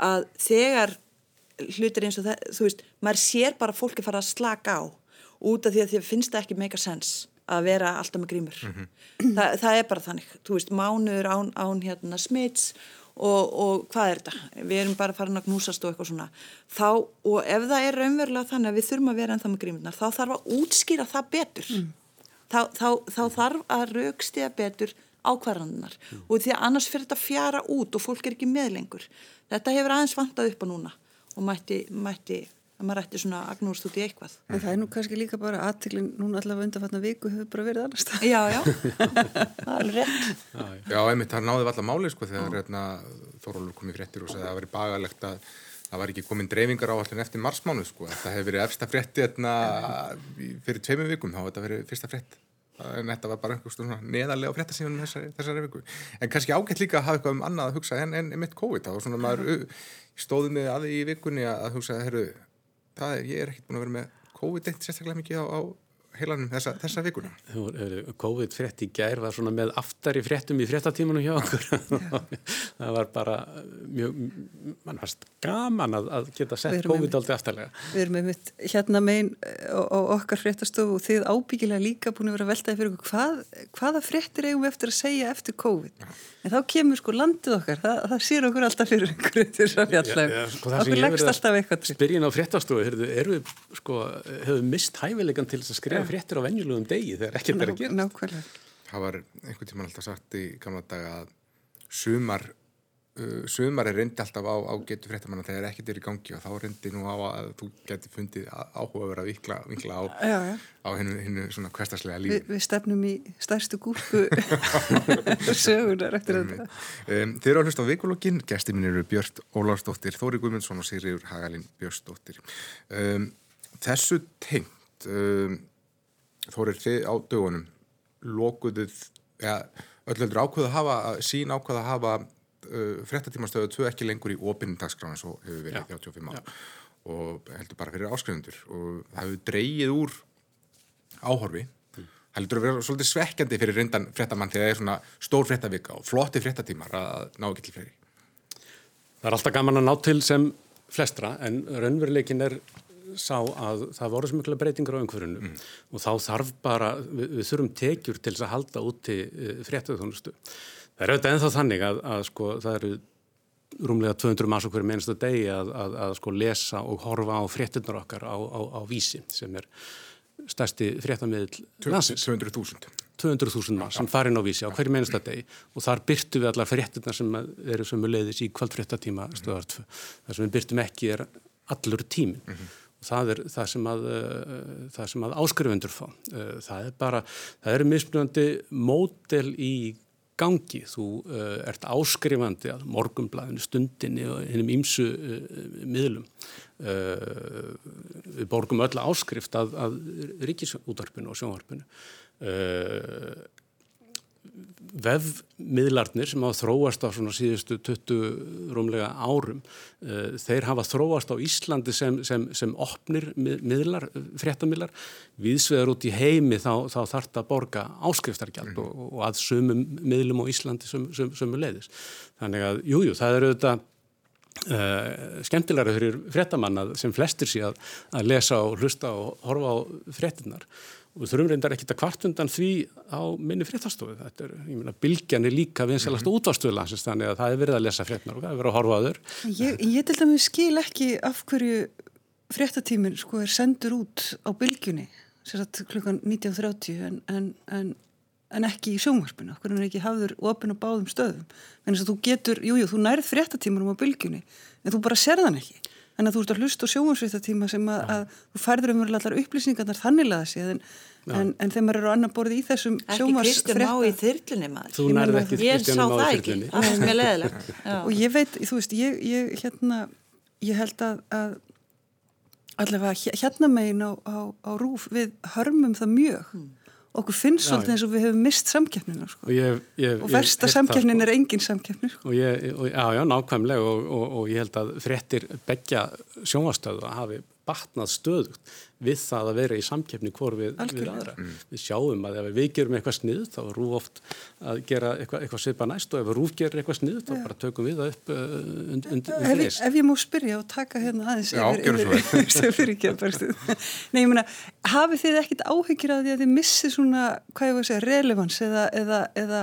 að þegar hlutir eins og það, þú veist, maður sér bara fólki fara að slaka á út af því að því finnst það ekki make a sense að vera alltaf með grímur. Mm -hmm. Þa, það er bara þannig, þú veist, mánuður án, án hérna, smits og, og hvað er þetta? Við erum bara farin að knúsast og eitthvað svona. Þá, og ef það er raunverulega þannig að við þurfum að vera ennþá með grímurnar, þá þarf að útskýra það betur. Mm. Þá, þá, þá þarf að raukstiða betur ákvarðanar mm. og því að annars fyrir þetta fjara út og fólk er ekki með lengur. Þetta hefur aðeins vantað upp á núna og mætti, mætti að maður ætti svona agnúrst út í eitthvað. En það er nú kannski líka bara aðtiklinn, núna allavega undanfatna viku hefur bara verið annars það. Já, já, það er rétt. Já, já einmitt, það náði allar máli sko þegar hérna, Þórólur kom í fréttir og sagði að það væri bagalegt að það var ekki komin dreifingar á allir eftir marsmánu sko. Það hefur verið efsta frétti hérna, fyrir tveimum vikum, þá hefur þetta verið fyrsta frétt. En þetta var bara einhvers svona neðarlega fréttasíðunum þessari, þessari viku. En kannski ágætt líka að hafa eitthvað um annað að hugsa en, en mitt COVID. Það var svona maður stóðið með aði í vikunni að hugsa, herru, það er, ég er ekkert búin að vera með COVID-19 sérstaklega mikið á, á heilanum þessa, þessa vikuna. COVID frétt í gær var svona með aftari fréttum í fréttatímanum hjá okkur. það var bara mjög, mann varst gaman að, að geta sett COVID aldrei aftarlega. Við erum með mitt hérna megin og okkar fréttastofu og þið ábyggilega líka búin að vera veltaði fyrir okkur hvað, hvaða fréttir eigum við eftir að segja eftir COVID. Já. En þá kemur sko landið okkar, það, það sér okkur alltaf fyrir einhverju til þess að fjalla. Sko, okkur leggst alltaf eitthvað til. Spyrjinn á fréttastofu, erum við sko, hefur mist hæfilegan til þess að skrifa fréttir á venjulegum degi þegar ekkert er að gera. Nákvæmlega. Það var einhvern tíman alltaf sagt í gamla daga að sumar uh, sumar er reyndi alltaf á, á getur fréttamanna þegar ekkert er í gangi og þá reyndi nú á að þú geti fundið áhuga að vikla, vikla á, á hennu, hennu svona kvestarslega lífi. Vi, við stefnum í stærstu gúrku sögunar eftir þetta. Um, þeir eru að hlusta á vikulokkin, gæsti mín eru Björn Ólársdóttir, Þóri Guðmundsson og Sigriður Hagalín Björnsdóttir. Um, þessu tengt um, Þórir þið á dögunum lokuðuð, ja, öllöldur ákveðu að hafa, sín ákveðu að hafa uh, frettatímastöðu tvö ekki lengur í opindagsgrána svo hefur verið Já. 35 ár. Og heldur bara fyrir áskrifundur. Og það hefur dreyið úr áhorfi. Mm. heldur að vera svolítið svekkjandi fyrir reyndan frettamann þegar það er svona stór frettavika og flotti frettatímar að ná ekki til fleiri Það er alltaf gaman að ná til sem flestra en raunveruleikin er sá að það voru svo mikla breytingar á umhverfinu mm. og þá þarf bara, við, við þurfum tekjur til þess að halda úti uh, fréttaðuþónustu. Það er auðvitað ennþá þannig að, að sko, það eru rúmlega 200 manns okkur mennstu degi að, að, að sko, lesa og horfa á fréttunar okkar á, á, á vísi sem er stærsti fréttamiðl 200.000 200.000 mann sem farin á vísi á hverju mennsta degi og þar byrtu við allar fréttunar sem eru leiðis í kvöldfréttatíma stöðartfu. Það sem við byrtum ekki er allur tímin. Mm -hmm. Það er það sem að, uh, að áskrifundur fá. Uh, það er bara, það eru mismunandi mótel í gangi. Þú uh, ert áskrifandi að morgumblæðinu, stundinni og hennum ímsu miðlum. Við borgum öll áskrift að, að ríkisútvarpinu og sjónvarpinu. Vefmiðlarnir sem hafa þróast á svona síðustu 20 rúmlega árum uh, þeir hafa þróast á Íslandi sem, sem, sem opnir miðlar, fréttamiðlar viðsvegar út í heimi þá, þá það að borga áskriftargjald mm. og, og að sömum miðlum á Íslandi sömu söm, söm, leiðis þannig að jújú, jú, það eru þetta uh, skemmtilegra fyrir fréttamanna sem flestir sé að, að lesa og hlusta og horfa á fréttinnar og við þurfum reyndar ekkit að kvart undan því á minni fréttastofu. Þetta er, ég meina, bylgjan er líka vinsalast mm -hmm. útvastuðlansins þannig að það er verið að lesa fréttnar og það er verið að horfa aður. Ég, ég til dæmis skil ekki af hverju fréttatíminn sko er sendur út á bylgjunni, sérstaklega klukkan 19.30 en, en, en, en ekki í sjónvarpinu, hvernig er ekki hafður opin og báðum stöðum. Þannig að þú getur, jújú, jú, þú nærið fréttatímanum á bylgjunni en þú bara serðan ekki. Þannig að þú ert að hlusta á sjónvarsvitatíma sem að, að þú færður um allar upplýsingarnar þannilega séð en, en, en þegar maður eru á annar borði í þessum sjónvarsfretta. Ekki Kristján á í þyrlunni maður. Þú nærði ekki Kristján á í þyrlunni. Og ég veit, þú veist, ég, ég, hérna, ég held að, að allavega hérna megin á, á, á rúf við hörmum það mjög mm. Okkur finnst svolítið eins og við hefum mist samkeppnina sko. og, ég, ég, og versta samkeppnin sko. er engin samkeppni sko. já, já, nákvæmlega og, og, og ég held að fréttir begja sjónvastöðu hafi batnað stöðugt við það að vera í samkeppni hvort við, við aðra. Við sjáum að ef við gerum eitthvað snið þá er rúf oft að gera eitthvað, eitthvað svipa næst og ef rúf gerir eitthvað snið þá bara tökum við það upp uh, und, und, ef, undir ég- ef ég má spyrja og taka hérna aðeins Já, yfir, yfir, yfir Nei, ég meina, hafið þið ekkit áhyggjur að því að þið missið svona, hvað ég var að segja, relevans eða, eða, eða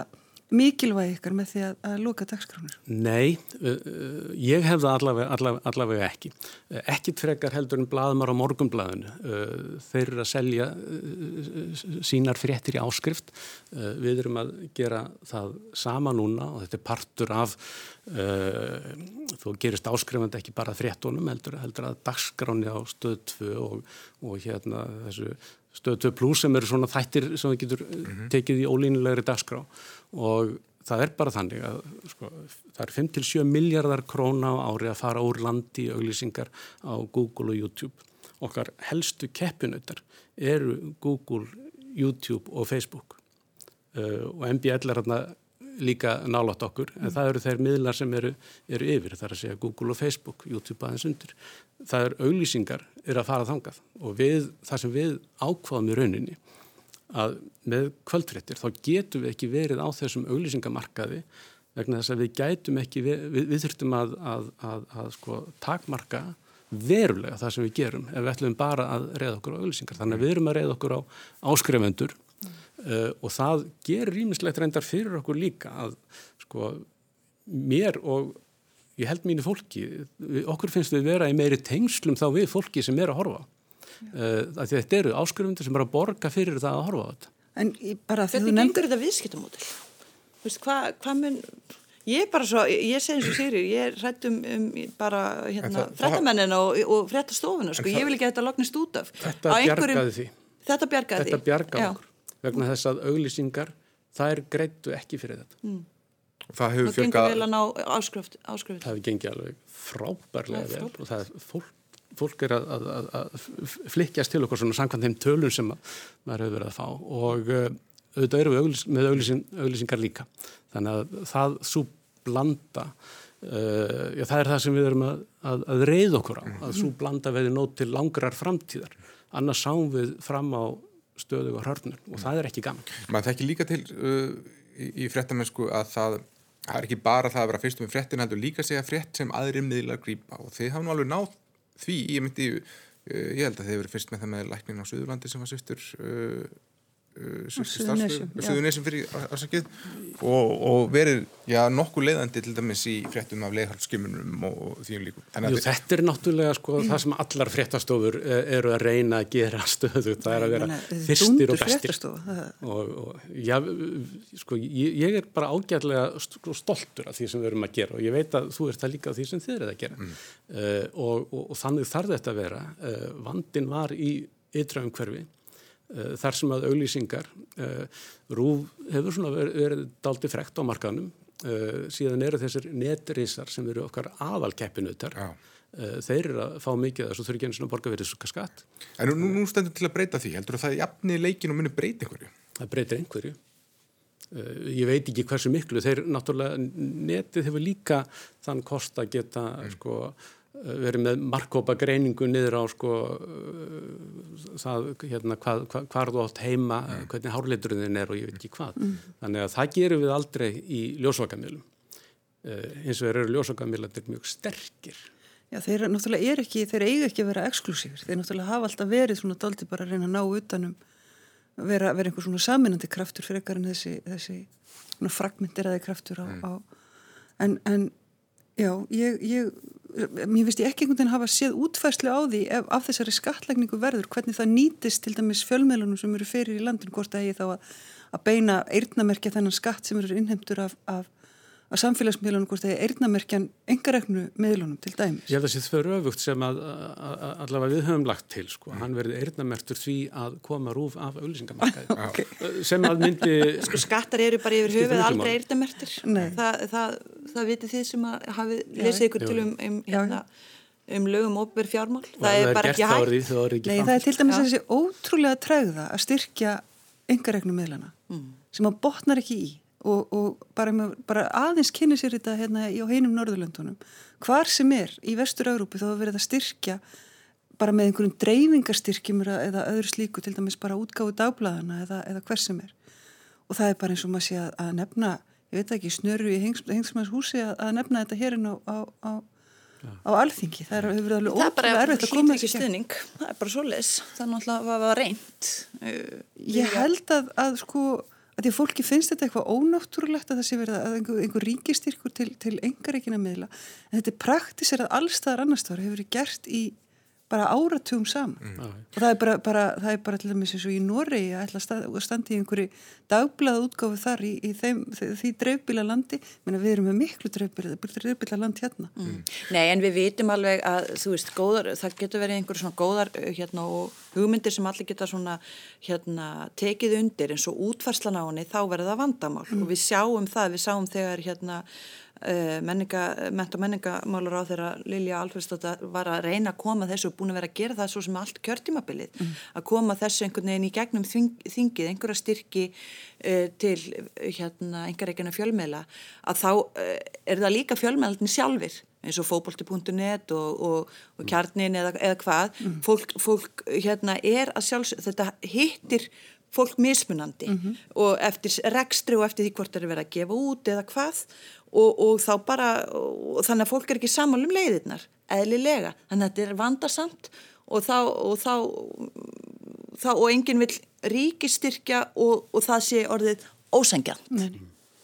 mikilvægi ykkar með því að, að loka dagskránir? Nei, uh, uh, ég hef það allavega, allavega, allavega ekki. Uh, Ekkit frekar heldur en blaðmar á morgumblaðinu. Uh, Þeir eru að selja uh, sínar fréttir í áskrift. Uh, Við erum að gera það sama núna og þetta er partur af, uh, þú gerist áskrifandi ekki bara fréttunum heldur, heldur að dagskráni á stöð 2 og, og hérna þessu stöð 2 plus sem eru svona þættir sem við getur mm tekið í ólínulegri dagskrá og það er bara þannig að sko, það er 5-7 miljardar króna á ári að fara úr landi í auglýsingar á Google og YouTube. Okkar helstu keppinautar eru Google, YouTube og Facebook uh, og MBL er hérna líka nálátt okkur en það eru þeir miðlar sem eru, eru yfir, það er að segja Google og Facebook, YouTube aðeins undir. Það er auglýsingar er að fara þangað og við, það sem við ákvaðum í rauninni að með kvöldfréttir þá getum við ekki verið á þessum auglýsingamarkaði vegna þess að við gætum ekki, við, við, þurftum að, að, að, að sko, takmarka verulega það sem við gerum ef við ætlum bara að reyða okkur á auglýsingar. Þannig að við erum að reyða okkur á áskrifendur uh, og það gerir rýmislegt reyndar fyrir okkur líka að sko mér og ég held mínu fólki, okkur finnst við vera í meiri tengslum þá við fólki sem er að horfa. Uh, þetta eru áskrifundur sem er að borga fyrir það að horfa á þetta. En bara því þú nefndir gengur þetta viðskiptamódel? Þú veist, hvað hva mun... Ég er bara svo, ég segi eins og Sigri, ég er hrætt um, um bara hérna, það- frettamennina og, og frettastofuna, sko, ég vil ekki að þetta lognist út af. Þetta bjargaði því. Þetta bjargaði. Þetta bjargaði vegna þess að auglýsingar þær greittu ekki fyrir þetta. Mm. Það hefur fjölgað. Það hefur gengið alveg frábærlega Það er vel og það er fólk, fólk er að, að, að, að flikkjast til okkur svona samkvæmt þeim tölun sem að, maður hefur verið að fá. Og uh, auðvitað erum við auglýs, með auglýsing, auglýsingar líka. Þannig að það svo blanda Uh, já, það er það sem við erum að, að, að reyða okkur á, að svo blanda veði nót til langrar framtíðar. Annars sáum við fram á stöðu og hörnur og það er ekki gaman. Maður þekki líka til uh, í, í fréttamennsku að það það er ekki bara það að vera fyrstum með fréttin heldur líka að segja frétt sem aðri miðlar grípa. Og þið hafa nú alveg náð því ég myndi, uh, ég held að þið hefur fyrst með það með læknin á Suðurlandi sem var sviftur uh. Suðurnesjum. Fyrir afsakið og, og verið, já, nokkuð leiðandi til dæmis í fréttum af leiðhaldsskimunum og því um líkum Þannig Jú, þetta er náttúrulega sko það sem allar fréttastofur eh, eru að reyna að gera stöðu, það er að vera fyrstir og bestir. og, og já, sko ég, ég er bara ágætlega st- stoltur af því sem við erum að gera. Og ég veit að þú ert það líka af því sem þið erum að gera. Mm. uh, og, og, og þannig þarf þetta að vera. Uh, vandin var í ytra umhverfi. uh, þar sem að auglýsingar uh, rúf hefur svona verið, verið daldi frekt á markanum uh, síðan eru þessir netrisar sem eru okkar aðalkeppinutar. Já. þeir eru að fá mikið þess að þurfi ekki eins og borga verið skatt. En nú, nú stendur til að breyta því, heldur það jafni leikin og muni breyta einhverju? það breytir einhverju. Ég veit ekki hversu miklu. Þeir náttúrulega netið hefur líka þann kost að geta sko, uh, verið með markkópa greiningu niður á sko, uh, það, hérna, hvað, hvað, hvað þú átt heima, uh, hvernig hárleiturinn er og ég veit ekki hvað. Þannig að það gerum við aldrei í ljósvakamilum. Uh, eins og þeir eru ljósvakamilandi mjög sterkir. Já, þeir náttúrulega er ekki, þeir eiga ekki að vera exklusífur, þeir náttúrulega hafa alltaf verið svona daldi bara að reyna að ná utanum vera, vera einhver svona saminandi kraftur fyrir ekkar en þessi, þessi svona fragmenteraði kraftur á, á en, en já, ég, ég mér finnst ég ekki einhvern veginn hafa séð útfærslu á því ef af þessari skattlækningu verður hvernig það nýtist til dæmis fjölmiðlunum sem eru fyrir í landin, hvort að ég þá að, að beina eirnamerkja þennan skatt sem eru innheimtur af, af að samfélagsmiðlunum hvort þegar eirnamerkjan engareknu miðlunum til dæmis. Ég held að þessi þau öfugt sem að, að, að allavega við höfum lagt til sko. hann verði eirnamertur því að koma rúf af auðlýsingamarkaði okay. sem að myndi Sko skattar eru bara yfir höfuð aldrei eyrdamertir. Nei. Það, það, það vitið þið sem að hafið lesið ykkur til um, um, hérna, um lögum óper fjármál. Það er bara gert ekki er hægt. er ekki Nei, það er til dæmis þessi ótrúlega tregða að styrkja engaregnum meðlana mm. sem að botnar ekki í og, og bara, bara aðeins kynni sér þetta hérna í á heinum Norðurlöndunum. Hvar sem er í vestur-Európi þá verður þetta styrkja bara með einhverjum dreifingarstyrkjum eða öðru slíku til dæmis bara útgáðu dagbladana eða, eða hver sem er. Og það er bara eins og maður sé að, að nefna ég veit ekki, snöru í hengsmanns húsi að, að nefna þetta hérinn á, á, á, á alþingi. Það er, hefur alveg ótrúlega erfitt að koma ekki stuðning, það er bara svo les það er náttúrulega að vera reynd uh, ég held að, að sko að því að fólki finnst þetta eitthvað ónáttúrulegt að það sé verið að einhver, einhver ríkistyrkur til, til engareikina miðla. En þetta er praktisir að allstaðar annarstaðar hefur verið gert í bara áratugum saman. Mm. og það er bara, bara, það er bara til dæmis eins og í Nóri að ætla að standi í einhverju dagblaða útgáfu þar í, í þeim, því dreifbíla landi, menna við erum með miklu dreifbíla land hérna. Mm. Nei en við vitum alveg að þú veist góðar, það getur verið einhverju svona góðar hérna og hugmyndir sem allir geta svona hérna tekið undir. Eins og útfarslan á henni þá verður það vandamál. Mm. og við sjáum það, við sjáum þegar hérna Uh, menninga, menta menningamálur á þeirra Lilja Alfredsdóttir var að reyna að koma þessu og búin að vera að gera það svo sem allt kjörtímabilið mm. að koma þessu einhvern veginn í gegnum þing, þingið, einhverja styrki uh, til hérna, einhverja fjölmeila að þá uh, er það líka fjölmeildin sjálfur eins og fókbólti.net og, og, og kjarnin eða, eða hvað mm. fólk, fólk hérna er að sjálfsög þetta hittir fólk mismunandi mm -hmm. og eftir rekstri og eftir því hvort það er verið að gefa út eða hvað og, og þá bara, og þannig að fólk er ekki saman um leiðirnar, eðlilega. Þannig að þetta er vandarsamt og þá og þá, þá og enginn vil ríkistyrkja og, og það sé orðið ósengjant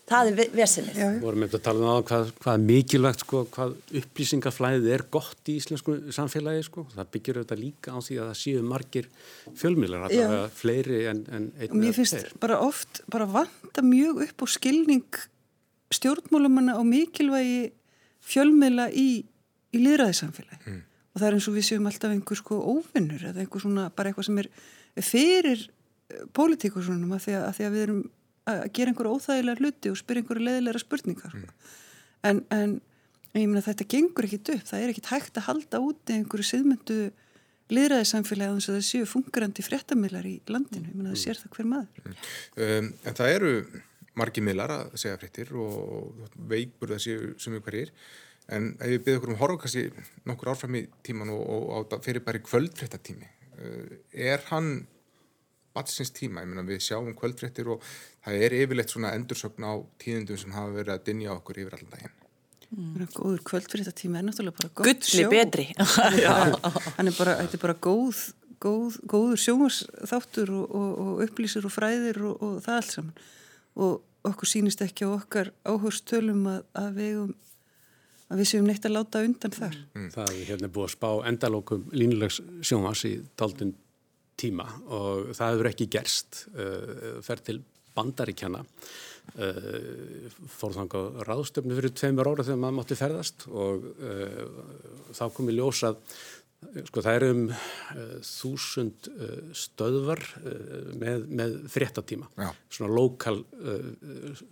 það er vesenið. Við vorum eftir að tala um það hvað, hvað mikilvægt sko, hvað upplýsingaflæðið er gott í íslensku samfélagi sko. það byggjur auðvitað líka á því að það séu margir fjölmiðlar, að það er fleiri en, en einn og mér finnst bara oft bara vanta mjög upp á skilning stjórnmálumanna á mikilvægi fjölmiðla í, í liðræðisamfélagi mm. og það er eins og við séum alltaf einhver sko óvinnur eða einhver svona bara eitthvað sem er fyrir eh, pólitíkusunum að, að því að við erum að gera einhverja óþægilega hluti og spyrja einhverja leðilega spurningar mm. en, en ég meina þetta gengur ekkit upp, það er ekkit hægt að halda úti einhverju siðmyndu liðræðisamfélagi að það séu fungerandi fréttamillar í landinu, ég meina það sér það hver maður mm. um, En það eru margi miðlar að segja fréttir og þessi sem við hverjir. En ef við byrðum okkur um horfakassi nokkur árfram í tíman og, og fyrir bara í kvöldfréttatími eh, er hann batsins tíma, ég meina við sjáum kvöldfréttir og það er yfirleitt svona endursögn á tíðundum sem hafa verið að dinja okkur yfir allan daginn. Mm. Góður kvöldfréttatíma er náttúrulega bara gott sjó. Gulli betri. Hann er bara, þetta er bara góð, góð góður sjómarsþáttur og, og, og upplýsir og fræðir og, og það allt saman og okkur sínist ekki á okkar áhörstölum að, að við um að við séum neitt að láta undan þar. Mm. Það er hérna búið að spá endalókum línulegs sjónvas í daldun tíma og það hefur ekki gerst uh, fer til bandaríkjana uh, fór þanga ráðstöfnu fyrir tveimur ára þegar maður mátti ferðast og uh, þá kom í ljósað Sko það eru um uh, þúsund uh, stöðvar uh, með, með fréttatíma, Já. svona lokal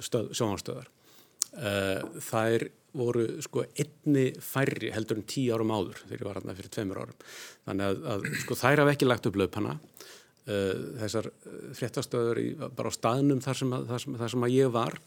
stöð, sjónarstöðar. Það er voru sko einni færri heldur en tíu árum áður þegar ég var hérna fyrir tveimur árum. Þannig að, að sko þær haf ekki lagt upp löpana. Þessar fréttastöður í, bara á staðnum þar sem, að, þar, sem, þar sem að ég var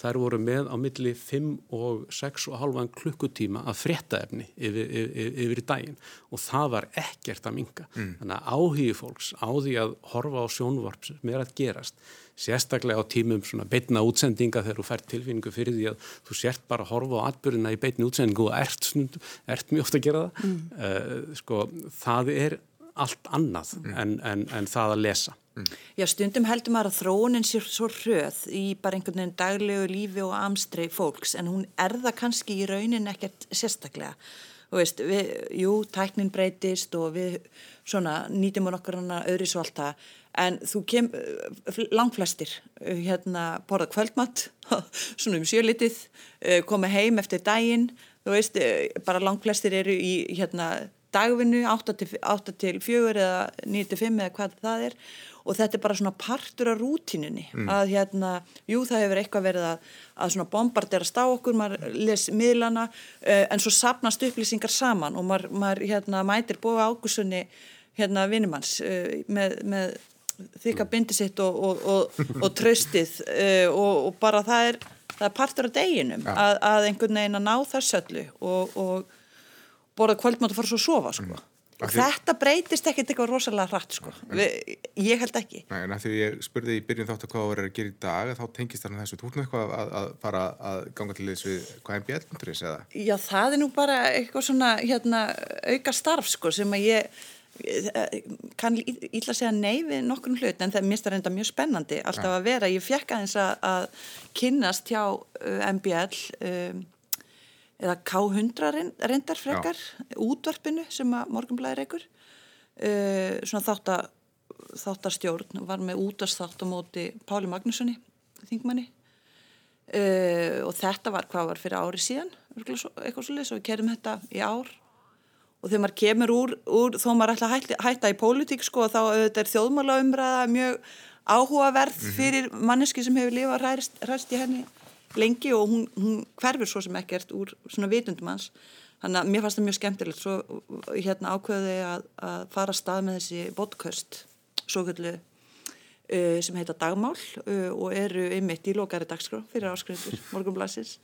þær voru með á milli 5 og 6 og halvan klukkutíma að fréttaefni yfir, yfir, yfir í daginn og það var ekkert að minga. Mm. Þannig að áhigi fólks á því að horfa á sjónvarp sem er að gerast, sérstaklega á tímum svona beitna útsendinga þegar þú fær tilfinningu fyrir því að þú sért bara að horfa á atbyrjuna í beitni útsendingu og ert, snund, ert mjög oft að gera það. Mm. Uh, sko, það er allt annað mm. en, en, en það að lesa. Mm. Já, stundum heldur maður að þróunin sé svo hröð í bara einhvern veginn daglegu lífi og amstrei fólks en hún er það kannski í raunin ekkert sérstaklega. Veist, við, jú, tæknin breytist og við svona nýtum okkur hana öðru svo allt það en þú kem, langflestir hérna borða kvöldmatt svona um sjölitið, koma heim eftir daginn, þú veist, bara langflestir eru í hérna dagvinnu 8 til, 8 til 4 eða 9 til 5 eða hvað það er og þetta er bara svona partur af rútinunni mm. að hérna, jú það hefur eitthvað verið að, að svona bombarderast á okkur, maður les miðlana uh, en svo sapnast upplýsingar saman og maður, maður hérna, mætir bóða águsunni hérna vinnumanns uh, með, með þykka bindi sitt og, og, og, og tröstið uh, og bara það er, það er partur af deginum Ja. að, að einhvern veginn að ná þess öllu og borða kvöldmátt og fara svo að sofa sko. Því- þetta breytist ekkert eitthvað rosalega hratt sko. Vi, ég held ekki Nei, en því ég spurði í byrjun þáttu hvað það verður að gera í dag þá tengist þarna þessu, nú eitthvað að, að fara að ganga til þess við hvað MBL.is eða? Já, það er nú bara eitthvað svona hérna, auka starf sko, sem að ég ég kann ítla að segja nei við nokkur hlut en það minnst að reynda mjög spennandi alltaf að vera, ég fekk aðeins að, að kynnast hjá MBL um, eða K100 reyn- reyndar frekar útvarpinu sem að morgunblæðir ekkur uh, svona þátt að þáttarstjórn var með útastþátt á móti Páli Magnússoni þingmanni. Uh, og þetta var hvað var fyrir ári síðan svo- eitthvað svo leys og við kerum þetta í ár. Og þegar maður kemur úr, úr þó maður ætla að hætta, hætta í pólitík sko þá auðvitað er þjóðmála umræða mjög áhugaverð fyrir manneski sem hefur lifað ræst, ræst í henni lengi og hún, hún hverfur svo sem ekkert úr svona vitundum hans. Þannig að mér fannst það mjög skemmtilegt. Svo hérna ákveði að, að fara að stað með þessi vodköst svo kvöldu uh, sem heita Dagmál uh, og eru einmitt í lokari dagskrá fyrir áskrifundur morgunblæsins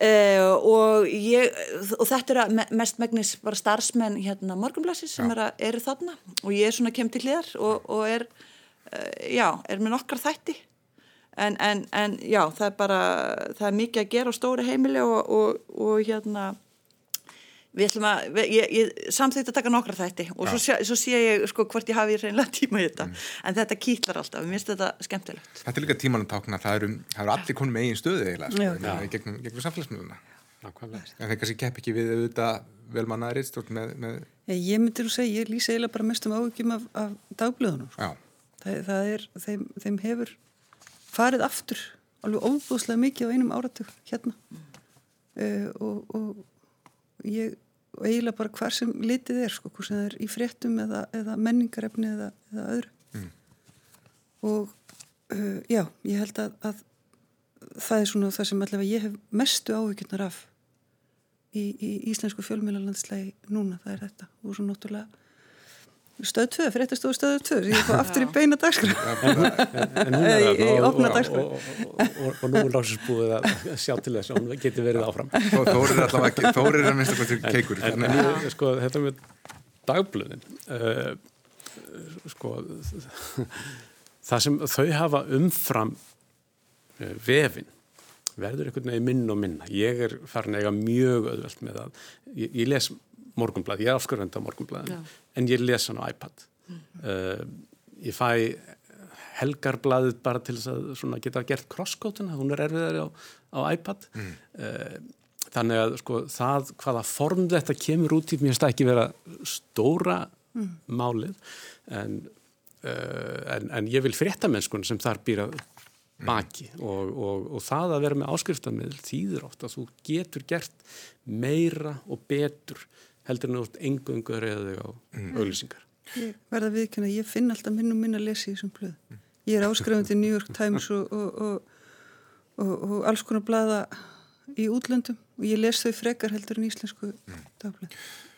uh, og, ég, og þetta er me- mest megnis bara starfsmenn hérna morgunblæsins sem Já. er eru þarna. Og ég er svona kem til hliðar og, og er, uh, já, er með nokkar þætti en, en, en já, það er bara það er mikið að gera á stóri heimili og, og, og hérna við ætlum að, ég, ég samþýtt að taka nokkra þætti og svo sé, svo sé ég sko hvort ég hafi reynilega tíma í þetta en þetta kýtlar alltaf, mér finnst þetta skemmtilegt Þetta er líka tímanum tákna, það eru, það eru allir konum með eigin stöðu eiginlega, sko, Já. já. gegnum, gegnum samfélagsmiðuna. Nákvæmlega. En þeir kannski kepp ekki við auðvitað velmannaðri stjórn með, með, Ég, ég myndir að segja, ég lýsa eiginlega bara mestum áhugjum af, af dagblöðunum. sko. já, Það, það er, þeim, þeim hefur farið aftur alveg óbúðslega mikið á einum áratug hérna. Uh, og, og ég og eiginlega bara hvar sem litið er sko, hvort sem það er í fréttum eða, eða menningarefni eða, eða öðru. Og uh, já, ég held að, að það er svona það sem allavega ég hef mestu áhugjunar af í, í íslensku fjölmjölalandslægi núna, það er þetta. Og svo náttúrulega stöð 2, fréttastofu stöð 2 ég er bara aftur í beina dagskrá Eða er í- opna dagskrá. og, nú er lásins búið að sjá til þess að hún geti verið áfram. Þó- Þórir er allavega, Þórir er að minnst okkur til keikur. En, ég, sko, þetta með dagblöðin, uh, sko, það sem þau hafa umfram uh, vefin verður einhvern veginn minn og minna. Ég er farin að eiga mjög öðvöld með að, ég les morgunblad, ég er afskurðandi á morgunbladin, en ég les hann á iPad. uh, ég fæ helgarblaðið bara til þess að svona geta gert crosskótuna, hún er erfiðari á, á iPad. Uh, þannig að sko það hvaða form þetta kemur út í mér stað ekki vera stóra málið. En, uh, en, en ég vil fréttamennskun sem þar býra baki. Og, og, og það að vera með áskriftammiðl þýðir oft að þú getur gert meira og betur heldur en þú ert engöngu að reyða þig á auglýsingar. Ég verða að viðkynna, ég finn alltaf minn og minna að lesa í þessum blöð. Ég er áskrifandi í New York Times og, og, og, og, og alls konar blaða í útlöndum og ég les þau frekar heldur en íslensku dagblöð.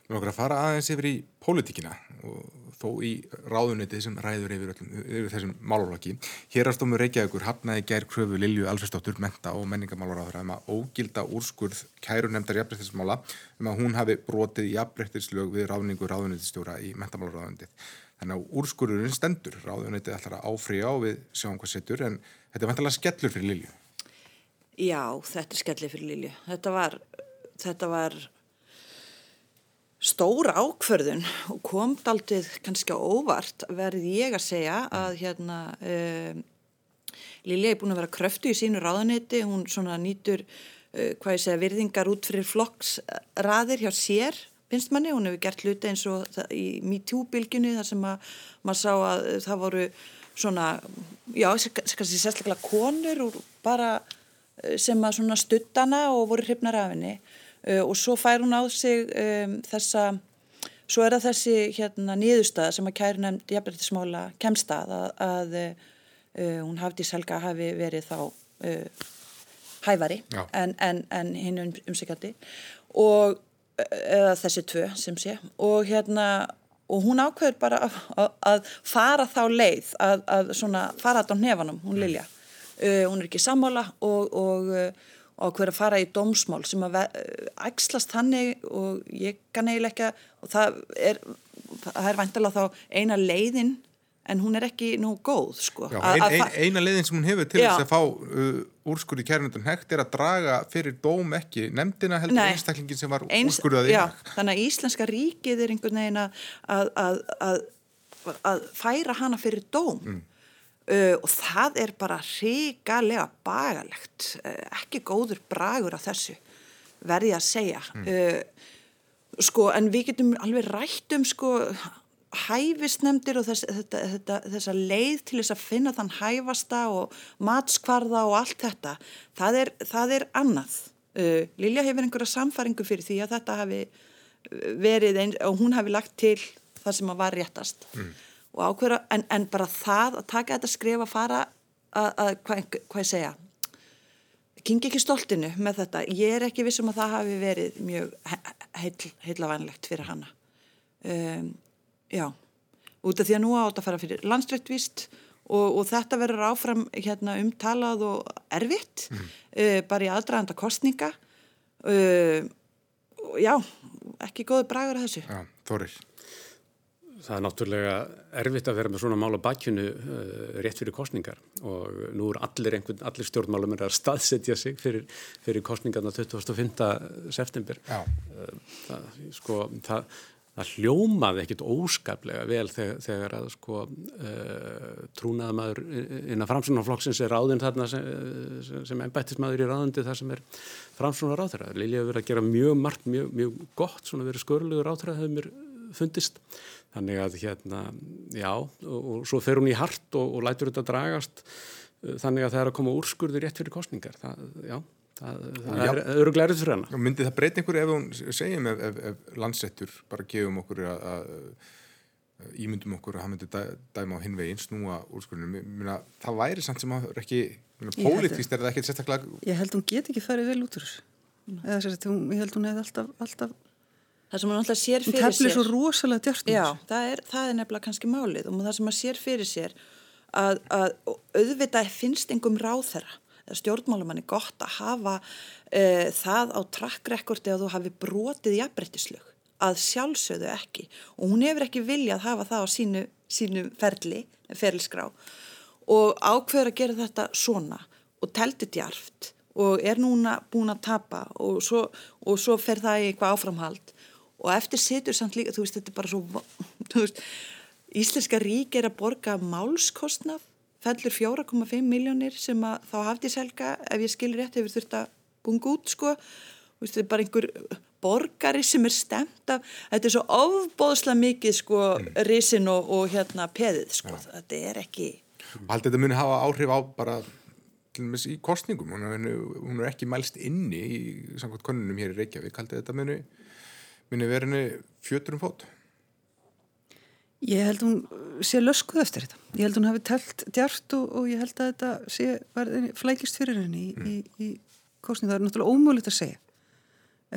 Við okkur að fara aðeins yfir í pólitíkina og þó í ráðunitið sem ræður yfir, öllum, yfir þessum málurlokki. Hérastómur Reykjavíkur hafnaði gær kröfu Lilju Alfersdóttur, menta og menningamálaráður um að ógilda úrskurð kæru nefndar jafnbreyttismála um að hún hafi brotið jafnbreyttislög við ráðningu ráðunitistjóra í mentamálaráðundið. Þannig að úrskurðurinn stendur, ráðunitið ætlar að áfrýja og við sjáum hvað setur en þetta er vantilega skellur fyrir Lilju. Já, þetta er skellið fyrir Lilju. Þetta var, þetta var stóra ákförðun og kom daldið kannski á óvart verð ég að segja að hérna um, Lilja er búin að vera kröftu í sínu ráðaneyti, hún svona nýtur uh, hvað ég segja virðingar út fyrir flokksraðir hjá sér finnst manni, hún hefur gert hluti eins og það, í MeToo-bylginu þar sem að maður sá að það voru svona, já, kannski sérstaklega konur og bara uh, sem að svona stuttana og voru hrifnar af henni og svo fær hún á sig um, þessa, svo er það þessi hérna nýðustæða sem að kæri nefnd jafnbrytismála kemst að að, uh, hún hafði selga hafi verið þá uh, hæfari Já. en, en, en hinn um, umsækjandi og eða þessi tvö sem sé. Og hérna og hún ákveður bara að, að, að fara þá leið að, að svona fara þetta á nefanum, hún Lilja. Uh, hún er ekki sammála og, og, og ákveður að fara í dómsmál sem að ægslast hannig og ég kann eiginlega ekki að og það er, það er vantilega þá eina leiðin en hún er ekki nú góð sko. Já, ein, ein, eina leiðin sem hún hefur til þess að fá uh, úrskurði kærnundun hægt er að draga fyrir dóm ekki nefndina heldur Nei, einstaklingin sem var úrskurðað já, þannig að Íslenska ríkið er einhvern veginn að, að, að, að færa hana fyrir dóm mm. Uh, og það er bara hrigalega bagalegt uh, ekki góður bragur af þessu verði að segja mm. Uh, sko en við getum alveg rætt um sko hæfisnefndir og þess, þetta, þetta, þessa leið til þess að finna þann hæfasta og matskvarða og allt þetta, það er, það er annað. Lilja hefur einhverja samfaringu fyrir því að þetta hafi verið einn og hún hafi lagt til það sem að var réttast mm. Og ákveða, en, en bara það að taka þetta skrif að fara að, að hvað, hvað ég segja, kingi ekki stoltinu með þetta, ég er ekki vissum að það hafi verið mjög heil, heilavænlegt fyrir hana. Um, Já, út af því að nú átt að fara fyrir landstrættvist og, og þetta verður áfram hérna, umtalað og erfitt mm. uh, bara í aðdraðanda kostninga uh, já, ekki góði bragur að þessu. Já, Þórir. Það er náttúrulega erfitt að vera með svona mál á bakjunu uh, rétt fyrir kostningar og nú er allir, allir stjórnmálum að staðsetja sig fyrir, fyrir kostningarna 25. september. Það, sko, það það hljómaði ekkit óskaplega vel þegar, þegar að sko uh, trúnaðamaður innan framsunarflokksins er ráðinn þarna sem, sem ennbættismadur í ráðundi þar sem er framsunar ráðherra. Lilja hefur verið að gera mjög margt, mjög, mjög gott, svona verið skörluður ráðherra hefur mér fundist. Þannig að hérna, já, og, og svo fer hún í hart og, og lætur þetta dragast þannig að það er að koma úrskurður rétt fyrir kostningar. Það, já, það, það er öruglega erður fyrir hana. Myndi það breyta einhverju ef hún segjum ef, ef, ef landsettur bara gefum okkur að, að ímyndum okkur að hann myndi dæ, dæma á hinvegin snúa úrskurðinu það væri samt sem að ekki pólitíst er það ekki sérstaklega Ég held hún get ekki farið vel út úr hún, ég held hún hefði alltaf, alltaf Það sem hann alltaf sér fyrir sér Hún teflir svo rosalega djart Já, það er, það er nefnilega kannski málið. Og það sem hann sér fyrir sér að, að auðvitað finnst engum ráð þeirra stjórnmálumann er gott að hafa uh, það á trakkrekordi að þú hafi brotið jafnbrettislög að sjálfsögðu ekki. Og hún hefur ekki viljað hafa það á sínu, sínu ferli, ferilskrá. Og ákveður að gera þetta svona. Og telti djarft. Og er núna búin að tapa. Og svo, og svo fer það í eitthvað áframhald og eftir situr samt líka, þú veist, þetta er bara svo, þú veist, Íslenska rík er að borga málskostnaf fellur 4,5 miljónir sem að þá hafði selga ef ég skilur rétt hefur þurft að bunga út sko og þetta er bara einhver borgari sem er stemt af þetta er svo ofbóðslega mikið sko mm. risin og, og hérna peðið sko ja. þetta er ekki Haldið þetta muni hafa áhrif á bara í kostningum, hún er, hún er ekki mælst inni í samkvæmt konunum hér í Reykjavík, haldið þetta muni muni verinu fjöturum fót Ég held hún sé löskuð eftir þetta. Ég held hún hafi telt djart og, og ég held að þetta sé flækist fyrir henni í, mm. í, í kostning. Það er náttúrulega ómögulegt að segja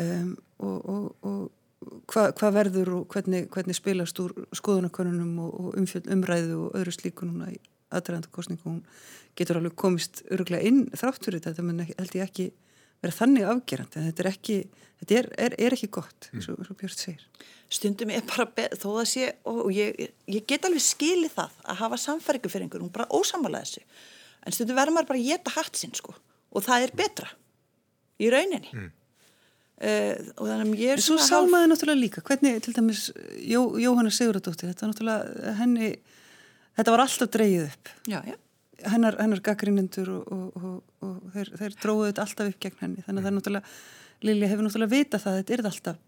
um, og, og, og hvað hva verður og hvernig, hvernig spilast úr skoðunakonunum og umfjöld, umræðu og öðru slíku núna í aðræðandu kostningu. Hún getur alveg komist öruglega inn þrátt fyrir þetta, þetta held ég ekki vera þannig afgerandi en þetta er ekki, þetta er, er, er ekki gott eins og, og Björn segir. Stundum er bara, þó að sé og ég, ég get alveg skilið það að hafa samfæringu fyrir einhverjum, bara ósamála þessu. En stundum verður maður bara að geta hatt sinn sko og það er betra í rauninni. Mm. uh, og þannig að ég er en svo sá maður náttúrulega líka, hvernig til dæmis Jó, Jóhanna Siguradóttir, þetta var náttúrulega henni, þetta var alltaf dreyið upp. Já, já hennar, hennar gaggrinnindur og, og, og, og þeir, þeir dróðu þetta alltaf upp gegn henni þannig að það er náttúrulega, Lili hefur náttúrulega vita það að þetta er alltaf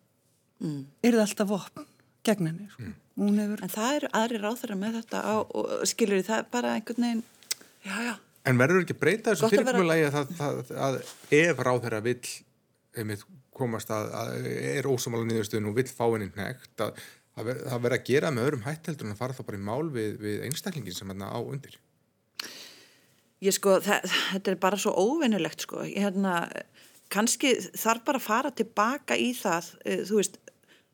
mm. er það alltaf vopn gegn henni sko. mm. hefur... En það eru aðri ráþara með þetta á, og skilur því það er bara einhvern veginn já já. En verður ekki breyta þessu fyrirkomulagi að, að, að ef ráþara vill einmitt komast að, að er ósumála nýðustuðin og vill fá henni nekt að það verður að gera með öðrum hætteldur en að fara þá bara í mál við, við einstaklingin sem hann á undir Ég sko, þetta er bara svo óvinnulegt sko, ég hérna, kannski þarf bara að fara tilbaka í það, uh, þú veist,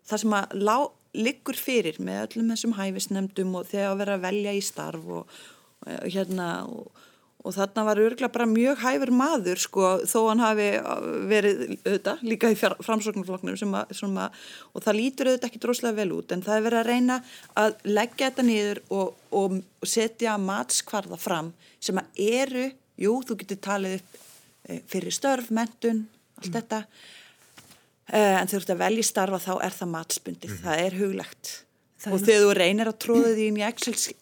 það sem að lá liggur fyrir með öllum þessum hæfisnemdum og þegar að vera að velja í starf og, og hérna og, og þarna var örgulega bara mjög hæfur maður sko þó hann hafi verið auðvitað líka í framsóknarflokknum sem að, sem að og það lítur auðvitað ekki droslega vel út en það er verið að reyna að leggja þetta niður og, og setja matskvarða fram sem að eru, jú þú getur talið upp eh, fyrir störf, mentun, allt mm. þetta Eh, en þú ert að velja starfa þá er það matsbundið, mm. það er huglegt það og þegar þú reynir að tróða því í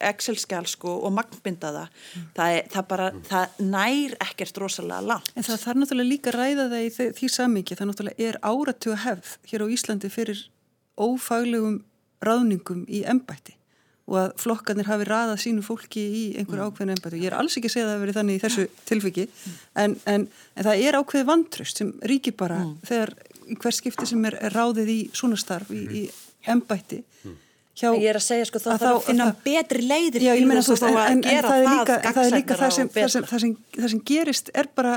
Excel-skjál sko, og magnbinda það, mm. það, er, það, bara, það nær ekkert rosalega langt. En það þarf náttúrulega líka að ræða það í því, því samingi, það náttúrulega er áratu að hefð hér á Íslandi fyrir ófaglegum ráðningum í embætti og að flokkarnir hafi ræðað sínu fólki í einhver mm. ákveðin embætti. Ég er alls ekki að segja að það hefur verið þannig í þessu tilfiki mm. en, en, en það er ákveði vantröst sem ríkir bara mm. þegar hvers skipti sem er ráðið í svona starf í, í embætti Hjá, ég er að segja sko þá þarf að finna það, betri leiðir já, þess að en, gera en það, líka, það er líka það sem, það, sem, það, sem, það sem gerist er bara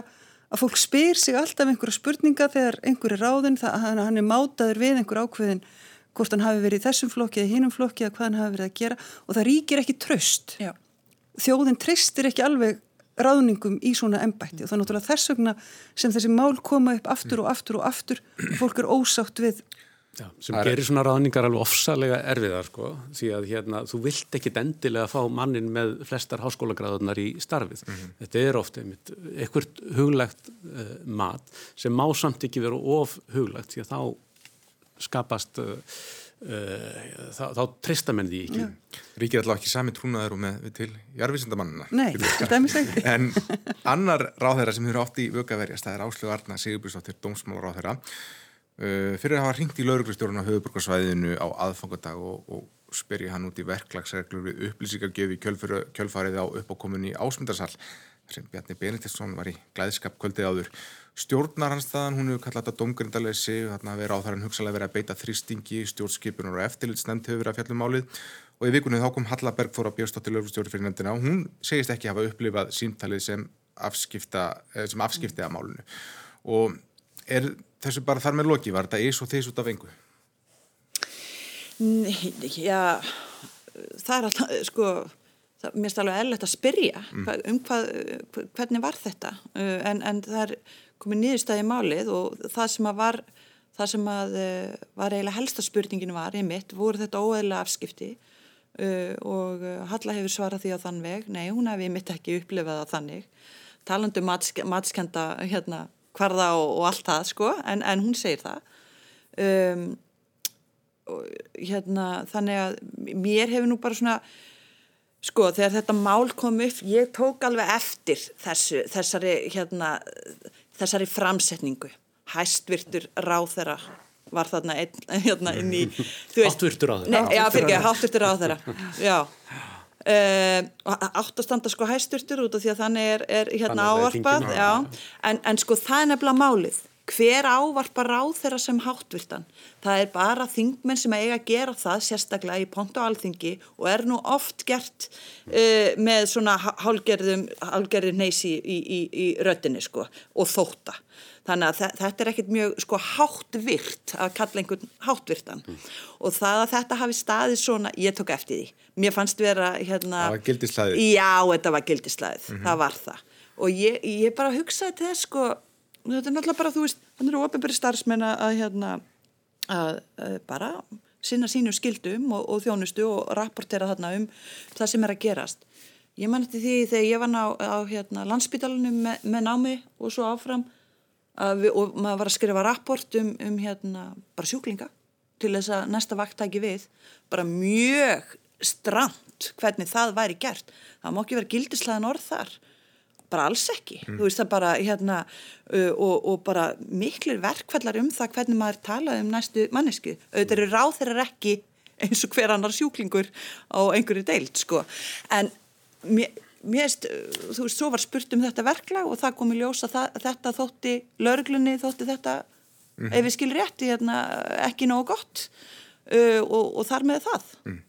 að fólk spyr sig alltaf einhverja spurninga þegar einhver er ráðin hann er mátaður við einhver ákveðin hvort hann hafi verið í þessum flokki eða hinnum flokki eða hvað hann hafi verið að gera og það ríkir ekki tröst já. þjóðin tristir ekki alveg ráðningum í svona embætti og það er náttúrulega þess vegna sem þessi mál koma upp aftur og aftur og aftur fólk er ósátt við Já, sem er... gerir svona ráðningar alveg ofsalega erfiðar sko, því að hérna, þú vilt ekki endilega fá mannin með flestar háskólagráðunar í starfið. Mm -hmm. Þetta er ofta einmitt ekkert huglegt uh, mat sem má samt ekki vera of huglegt því að þá skapast uh, Uh, þá, þá trista menn því ekki ja. Ríkir alltaf ekki sami trúnaður og með til jarfiðsendamannina Nei, þetta er mjög segt En annar ráðherra sem eru oft í vöggaverjast það er Áslögu Arna Sigurbjörnsdóttir dómsmálaráðherra fyrir að hafa ringt í lauruglustjórun á höfuburgarsvæðinu á aðfangadag og, og spyrja hann út í verklagsreglur við upplýsingargjöfi kjölfarið á uppákomunni ásmundarsal sem Bjarni Benediktsson var í glæðskap kvöldið áður. Stjórnaranstæðan, hún hefur kallað þetta domgrindalessi, þarna verið áþæran hugsalega verið að beita þrýstingi, stjórnskipunar og eftirlitsnefnd hefur verið að fjallum málið. Og í vikunni þá kom Halla Bergþóra Björnstóttir lögurstjóri fyrir nefndina og hún segist ekki hafa upplifað símtalið sem afskipta eh, sem afskiptið af málunu og er þessu bara þar með loki, var þetta eins og þess út af engu? Já það er alltaf, sko það, mér finnst alveg eðlert að spyrja mm. um hvað, hvernig var þetta uh, en, en það er komið nýðustæði málið og það sem að var það sem að uh, var eiginlega helsta spurningin var í mitt, voru þetta óeðlega afskipti uh, og Halla hefur svarað því á þann veg, nei hún hefði mitt ekki upplifað að þannig talandu matsk, matskenda hérna hvarða og, og allt það sko en, en hún segir það um, og, hérna þannig að mér hefur nú bara svona Sko þegar þetta mál kom upp, ég tók alveg eftir þessu, þessari, hérna, þessari framsetningu. Hæstvirtur ráþera var þarna ein, hérna, inn í... Háttvirtur ráþera. Já, fyrir ekki, háttvirtur ráþera, já. Uh, átt að standa sko hæstvirtur út af því að þannig er, er hérna ávarpað. En, en sko það er nefnilega málið hver ávarpa ráð þeirra sem háttvirtan. Það er bara þingmenn sem eiga að gera það sérstaklega í pont og alþingi og er nú oft gert uh, með svona hálgerðum, hálgerðin neysi í, í, í röttinni sko og þóta. Þannig að þetta er ekkert mjög sko háttvirt að kalla einhvern háttvirtan mm. og það að þetta hafi staðið svona, ég tók eftir því. Mér fannst vera hérna... Það var gildislæðið. Já, þetta var gildislæðið, mm -hmm. það var það. Og ég, ég bara hugsaði til þess sko þetta er náttúrulega bara, þú veist, þannig eru ofinbæri starfsmenn að hérna að, að bara sinna sínu skildum og, og þjónustu og rapportera þarna um það sem er að gerast ég man eftir því þegar ég var ná, á hérna, landsbytalunum með, með námi og svo áfram við, og maður var að skrifa rapport um, um hérna, bara sjúklinga til þess að næsta vakt tæki við. Bara mjög stramt hvernig það væri gert. Það má ekki vera gildislegan orð þar. Bara alls ekki, mm. þú veist það bara hérna uh, og, og bara miklir verkvallar um það hvernig maður talaði um næstu mannesku, auðvitað eru ráð þeirra ekki eins og hver annar sjúklingur á einhverju deilt sko. En mér, mér veist, þú veist, svo var spurt um þetta verklag og það kom í ljós að það, þetta þótti löglunni, þótti þetta mm. ef við skilur rétti hérna ekki nógu gott uh, og, og þar með það mm.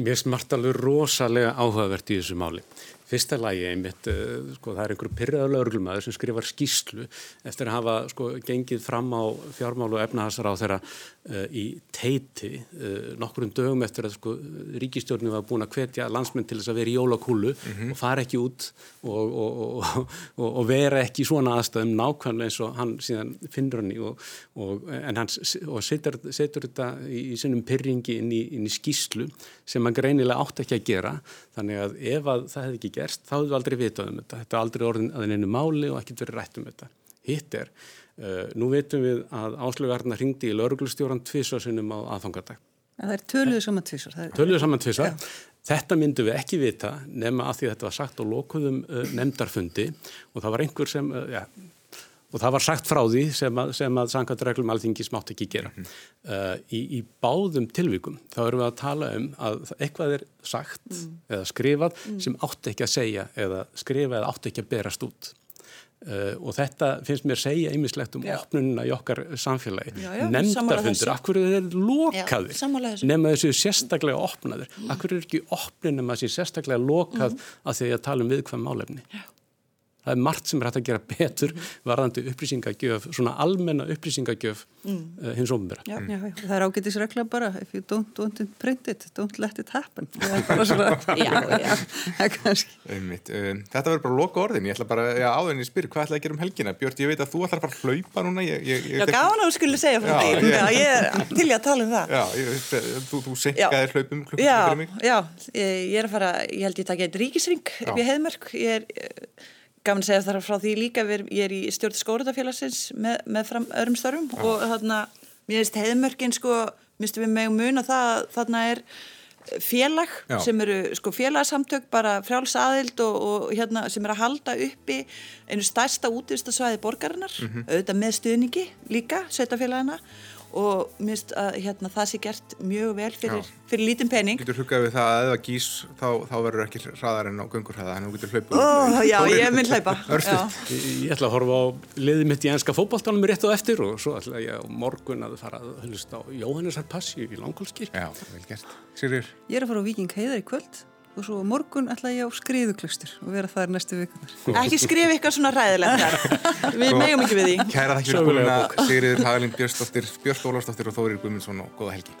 Mér smart alveg rosalega áhugavert í þessu máli Fyrsta lagi einmitt, uh, sko, það er einhver pyrraður lauruglumæður sem skrifar skýslu eftir að hafa sko, gengið fram á fjármál og efnahansar á þeirra uh, í teiti uh, nokkurum dögum eftir að sko, ríkistjórnum var búin að hvetja landsmenn til þess að vera í jólakúlu mm -hmm. og fara ekki út og, og, og, og vera ekki í svona aðstæðum nákvæmlega eins og hann síðan finnur hann í en hann setur, setur þetta í, í sinnum pyrringi inn í, í skýslu sem hann greinilega átt ekki að gera þannig að ef að það hefði ekki gerst þá hefðu aldrei vitað um þetta. Þetta er aldrei orðin að einu máli og ekkert verið rætt um þetta. Hitt er, uh, nú veitum við að áslögarna ringdi í lauruglustjóran tvísvarsinnum á aðfangadag. Það er töluðu saman tvísvar. Töluðu saman tvísvar. Þetta myndum við ekki vita nema að því að þetta var sagt á lokuðum uh, nefndarfundi og það var einhver sem, uh, já, og það var sagt frá því sem að, sem að sangatreglum alþingis mátt ekki gera. Mm. Uh, í, í báðum tilvíkum þá erum við að tala um að eitthvað er sagt mm. eða skrifað mm. sem átt ekki að segja eða skrifa eða átt ekki að berast út. Uh, og þetta finnst mér segja einmislegt um já. opnununa í okkar samfélagi nefndafundur, akkur er þeir lokaðir nema þessu sérstaklega opnaður, mm. akkur er ekki opnun nema þessu sérstaklega lokað mm. að því að tala um viðkvæm málefni já það er margt sem er hægt að gera betur varðandi upplýsingagjöf, svona almenna upplýsingagjöf mm. uh, hins ofnbæra. Já, mm. já, það er ágætisregla bara if you don't want it printed, don't let it happen. Svona já, já, Einmitt, um, Þetta verður bara loka orðin, ég ætla bara já, áðurinn í spyr, hvað ætla að gera um helgina? Björn, ég veit að þú ætlar bara að hlaupa núna. Ég, ég, ég, Já, gáðan að skulle segja frá því. ég er til að tala um það. Já, þú, þú senkaðir hlaupum klukkum fyrir mig. Já, ég er að fara, ég held ég Gafin segja þar frá því líka, ég er í stjórn skóratafélagsins með, með fram öðrum starfum Já. og þarna, mér finnst heiðmörkin sko, minnstu við með mun að það, þarna er félag Já. sem eru sko félagsamtök bara frjáls aðild og, og hérna sem er að halda uppi einu stærsta útvistasvæði borgarinnar, mm -hmm. auðvitað með stuðningi líka, sveitafélagina og minnst að hérna, það sé gert mjög vel fyrir, fyrir lítinn pening. Þú getur huggað við það að ef það gís þá, þá verður ekki hraðar en á gungurhraða en þú getur hlaupa oh, Já, ég mun hlaupa. Ég, ég ætla að horfa á liðið mitt í enska fókbaltánum rétt og eftir og svo ætla ég á morgun að fara að hlusta á Jóhannesar Passi í Langholskir. Já, vel gert. Sigrir Ég er að fara á Viking Heiðar í kvöld og svo morgun ætla ég á skriðuklöstur og vera þar næstu vikunar. Ekki skrif eitthvað svona ræðilegt þar. Við megum ekki við því. Kæra þakk fyrir komuna Sigriður Hagalín Björnsdóttir, Björn Ólarsdóttir og Þórir Guðmundsson og góða helgi.